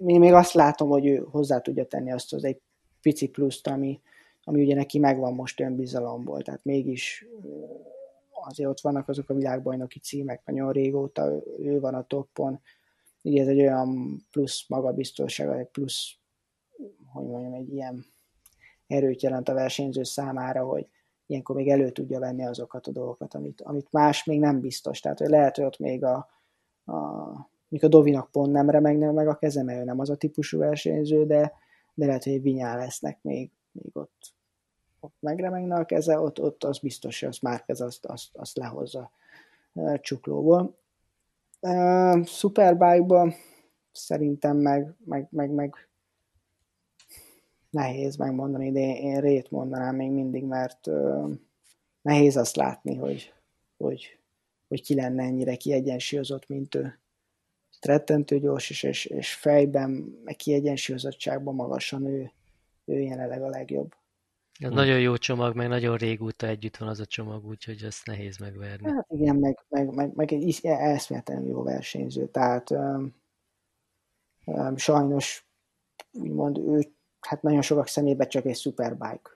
Én még azt látom, hogy ő hozzá tudja tenni azt az egy pici pluszt, ami, ami ugye neki megvan most önbizalomból, tehát mégis azért ott vannak azok a világbajnoki címek, nagyon régóta ő van a toppon, így ez egy olyan plusz magabiztosság, egy plusz, hogy mondjam, egy ilyen erőt jelent a versenyző számára, hogy ilyenkor még elő tudja venni azokat a dolgokat, amit, amit más még nem biztos. Tehát, hogy lehet, hogy ott még a, a a Dovinak pont nem remegne meg a keze, mert ő nem az a típusú versenyző, de, de lehet, hogy vinyá lesznek még, még ott ott megremegne a keze, ott, ott az biztos, hogy az Márkez azt, azt, azt lehozza csuklóból. Uh, Superbike-ba szerintem meg, meg, meg, meg nehéz megmondani, de én rét mondanám még mindig, mert nehéz azt látni, hogy, hogy, hogy ki lenne ennyire kiegyensúlyozott, mint ő. Rettentő gyors, és, és, és fejben, kiegyensúlyozottságban magasan ő, ő jelenleg a legjobb. Ez hm. nagyon jó csomag, meg nagyon régóta együtt van az a csomag, úgyhogy ezt nehéz megverni. Hát igen, meg, meg, meg, meg egy eszméletlen jó versenyző, tehát um, um, sajnos úgymond ő, hát nagyon sokak szemébe csak egy superbike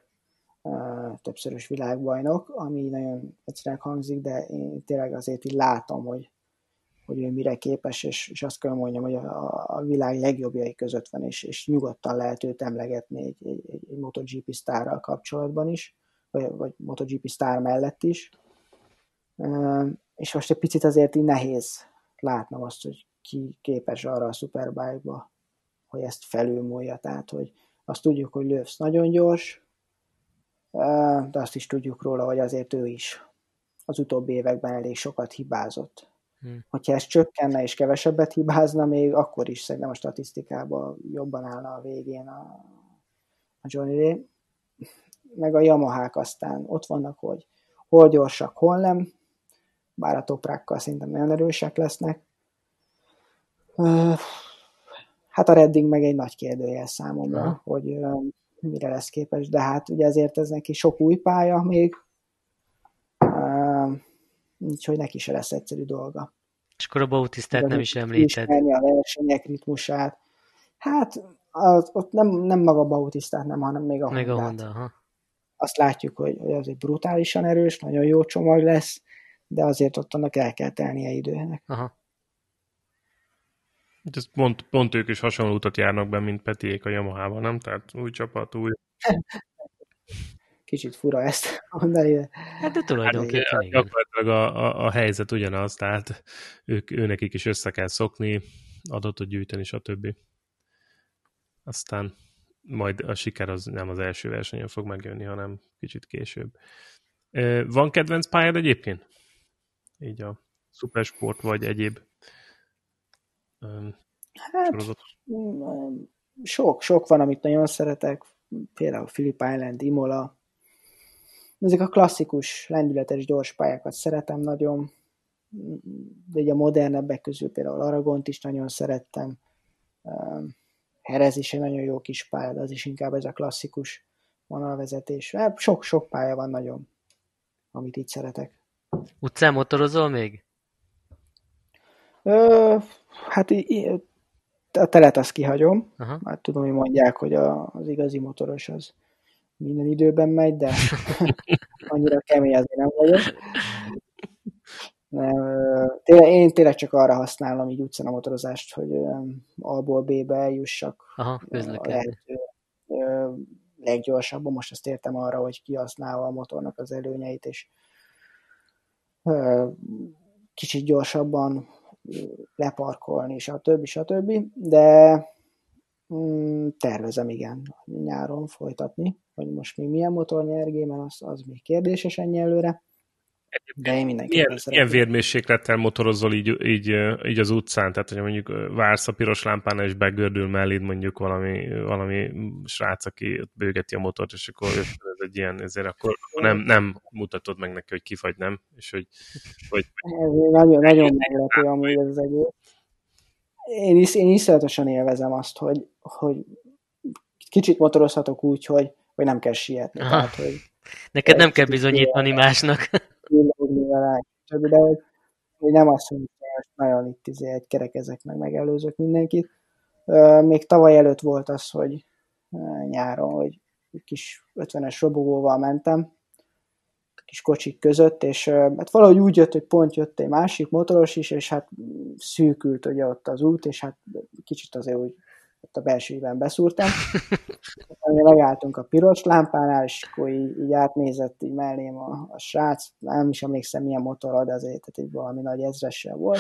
uh, többszörös világbajnok, ami nagyon egyszerűen hangzik, de én tényleg azért így látom, hogy hogy ő mire képes, és, és azt kell mondjam, hogy a, a világ legjobbjai között van, és, és nyugodtan lehet őt emlegetni egy, egy, egy, MotoGP sztárral kapcsolatban is, vagy, vagy MotoGP sztár mellett is. És most egy picit azért így nehéz látnom azt, hogy ki képes arra a Superbike-ba, hogy ezt felülmúlja. Tehát, hogy azt tudjuk, hogy Lövsz nagyon gyors, de azt is tudjuk róla, hogy azért ő is az utóbbi években elég sokat hibázott Hmm. Hogyha ez csökkenne és kevesebbet hibázna, még akkor is szerintem a statisztikában jobban állna a végén a, a Johnny Ray. Meg a Yamahák aztán ott vannak, hogy hol gyorsak, hol nem, bár a toprákkal szerintem nagyon erősek lesznek. Hát a Redding meg egy nagy kérdőjel számomra, Aha. hogy mire lesz képes, de hát ugye ezért ez neki sok új pálya még, úgyhogy neki se lesz egyszerű dolga. És akkor a Bautistát nem is említed. a versenyek ritmusát. Hát az, ott nem, nem maga Bautistát, nem, hanem még a Még a Honda, aha. Azt látjuk, hogy, hogy az egy brutálisan erős, nagyon jó csomag lesz, de azért ott annak el kell telnie időnek. Aha. Ez pont, pont ők is hasonló utat járnak be, mint Petiék a Yamaha-ban, nem? Tehát új csapat, új... Kicsit fura ezt mondani, de... Hát de tulajdonképpen hát, Gyakorlatilag a, a, a helyzet ugyanaz, tehát ők, őnekik is össze kell szokni, adatot gyűjteni, stb. Aztán majd a siker az nem az első versenyen fog megjönni, hanem kicsit később. Van kedvenc pályád egyébként? Így a szupersport vagy egyéb hát, sok, sok van, amit nagyon szeretek, például Philip Island, Imola. Ezek a klasszikus, lendületes, gyors pályákat szeretem nagyon, de ugye a modernebbek közül például Aragont is nagyon szerettem. Herez is egy nagyon jó kis pálya, de az is inkább ez a klasszikus vonalvezetés. Hát sok-sok pálya van nagyon, amit itt szeretek. Utcán motorozol még? Ö, hát a telet azt kihagyom. Aha. Hát tudom, hogy mondják, hogy a, az igazi motoros az minden időben megy, de annyira kemény azért nem vagyok. Nem, tényleg, én tényleg csak arra használom így utcán a motorozást, hogy A-ból B-be eljussak. Aha, a lehető leggyorsabban. Most ezt értem arra, hogy kihasználva a motornak az előnyeit, és kicsit gyorsabban leparkolni, stb. stb. De tervezem igen nyáron folytatni, hogy most még milyen motor nyer az, az még kérdéses ennyi előre. De én mindenképpen milyen, milyen vérmérséklettel motorozol így, így, így, az utcán? Tehát, hogy mondjuk vársz a piros lámpán és begördül melléd mondjuk valami, valami srác, aki bőgeti a motort, és akkor ez egy ilyen, ezért akkor nem, nem mutatod meg neki, hogy kifagy, nem? És hogy, hogy ez nagyon, nagyon meglepő amúgy ez az egész. Én, is, én iszonyatosan élvezem azt, hogy, hogy kicsit motorozhatok úgy, hogy, hogy nem kell sietni. Tehát, hogy Neked nem kell bizonyítani másnak villogni vele, de hogy, hogy nem azt mondjuk, hogy nagyon itt izé egy kerekezek meg, megelőzök mindenkit. Még tavaly előtt volt az, hogy nyáron, hogy egy kis 50-es robogóval mentem, kis kocsik között, és hát valahogy úgy jött, hogy pont jött egy másik motoros is, és hát szűkült ugye ott az út, és hát kicsit azért úgy ott a belsőben beszúrtam. Megálltunk a piros lámpánál, és akkor így, így átnézett így mellém a, a srác, nem is emlékszem milyen motor, de azért tehát egy valami nagy ezressel volt.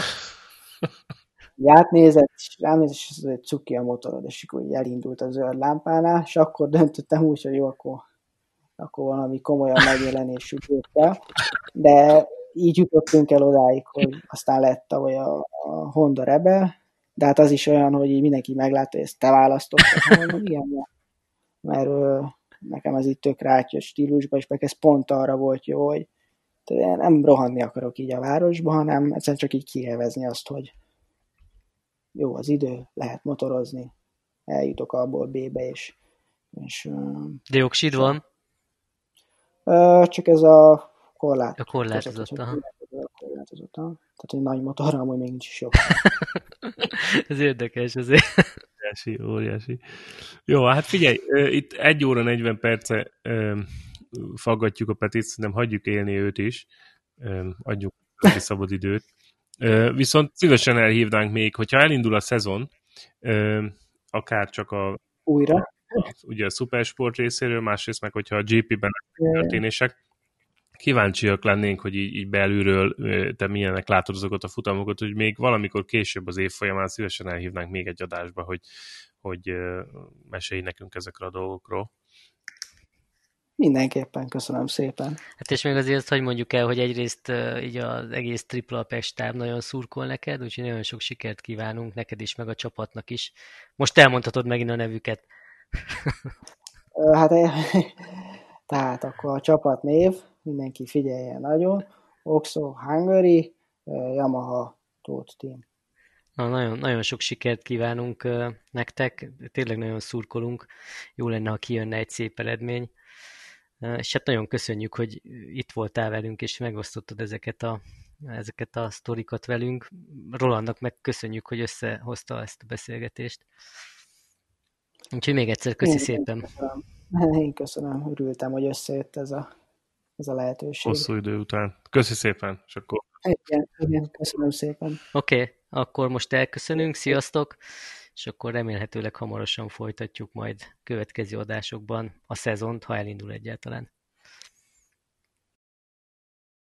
Így átnézett, és rám nézett, és ez egy cuki a motorod, és akkor így elindult a zöld lámpánál, és akkor döntöttem úgy, hogy jó, akkor, akkor valami komolyan megjelenésű géppel. De így jutottunk el odáig, hogy aztán lett tavaly a, a Honda Rebel, de hát az is olyan, hogy így mindenki meglátta, hogy ezt te választottad, mondom, igen, mert ö, nekem ez itt tök rátyos stílusban, és meg ez pont arra volt jó, hogy én nem rohanni akarok így a városba, hanem egyszerűen csak így kielvezni azt, hogy jó az idő, lehet motorozni, eljutok abból B-be, és, és De jogsid van? Csak ez a korlát. A korlátozott, aha. Korlátozott, Tehát, hogy nagy motorra amúgy még nincs is jobb. ez érdekes azért. Óriási, óriási. Jó, hát figyelj, itt 1 óra 40 perce faggatjuk a Petit, nem hagyjuk élni őt is, adjuk neki szabad időt. Viszont szívesen elhívnánk még, hogyha elindul a szezon, akár csak a újra, ugye a szupersport részéről, másrészt meg, hogyha a GP-ben történések, kíváncsiak lennénk, hogy így, így belülről te milyenek látod azokat a futamokat, hogy még valamikor később az év folyamán szívesen elhívnánk még egy adásba, hogy, hogy mesélj nekünk ezekről a dolgokról. Mindenképpen, köszönöm szépen. Hát és még azért, hogy mondjuk el, hogy egyrészt így az egész Triple Apex stáb nagyon szurkol neked, úgyhogy nagyon sok sikert kívánunk neked is, meg a csapatnak is. Most elmondhatod megint a nevüket. Hát, tehát akkor a csapat név, mindenki figyeljen nagyon. Oxo Hungary, Yamaha Tóth Team. Na, nagyon, nagyon sok sikert kívánunk nektek, tényleg nagyon szurkolunk. Jó lenne, ha kijönne egy szép eredmény. És hát nagyon köszönjük, hogy itt voltál velünk, és megosztottad ezeket a, ezeket a sztorikat velünk. Rolandnak meg köszönjük, hogy összehozta ezt a beszélgetést. Úgyhogy még egyszer köszi Én szépen. Köszönöm. Én köszönöm, örültem, hogy összejött ez a, ez a lehetőség. Hosszú idő után. Köszi szépen, és akkor... Igen, igen köszönöm szépen. Oké, okay, akkor most elköszönünk, sziasztok, és akkor remélhetőleg hamarosan folytatjuk majd következő adásokban a szezont, ha elindul egyáltalán.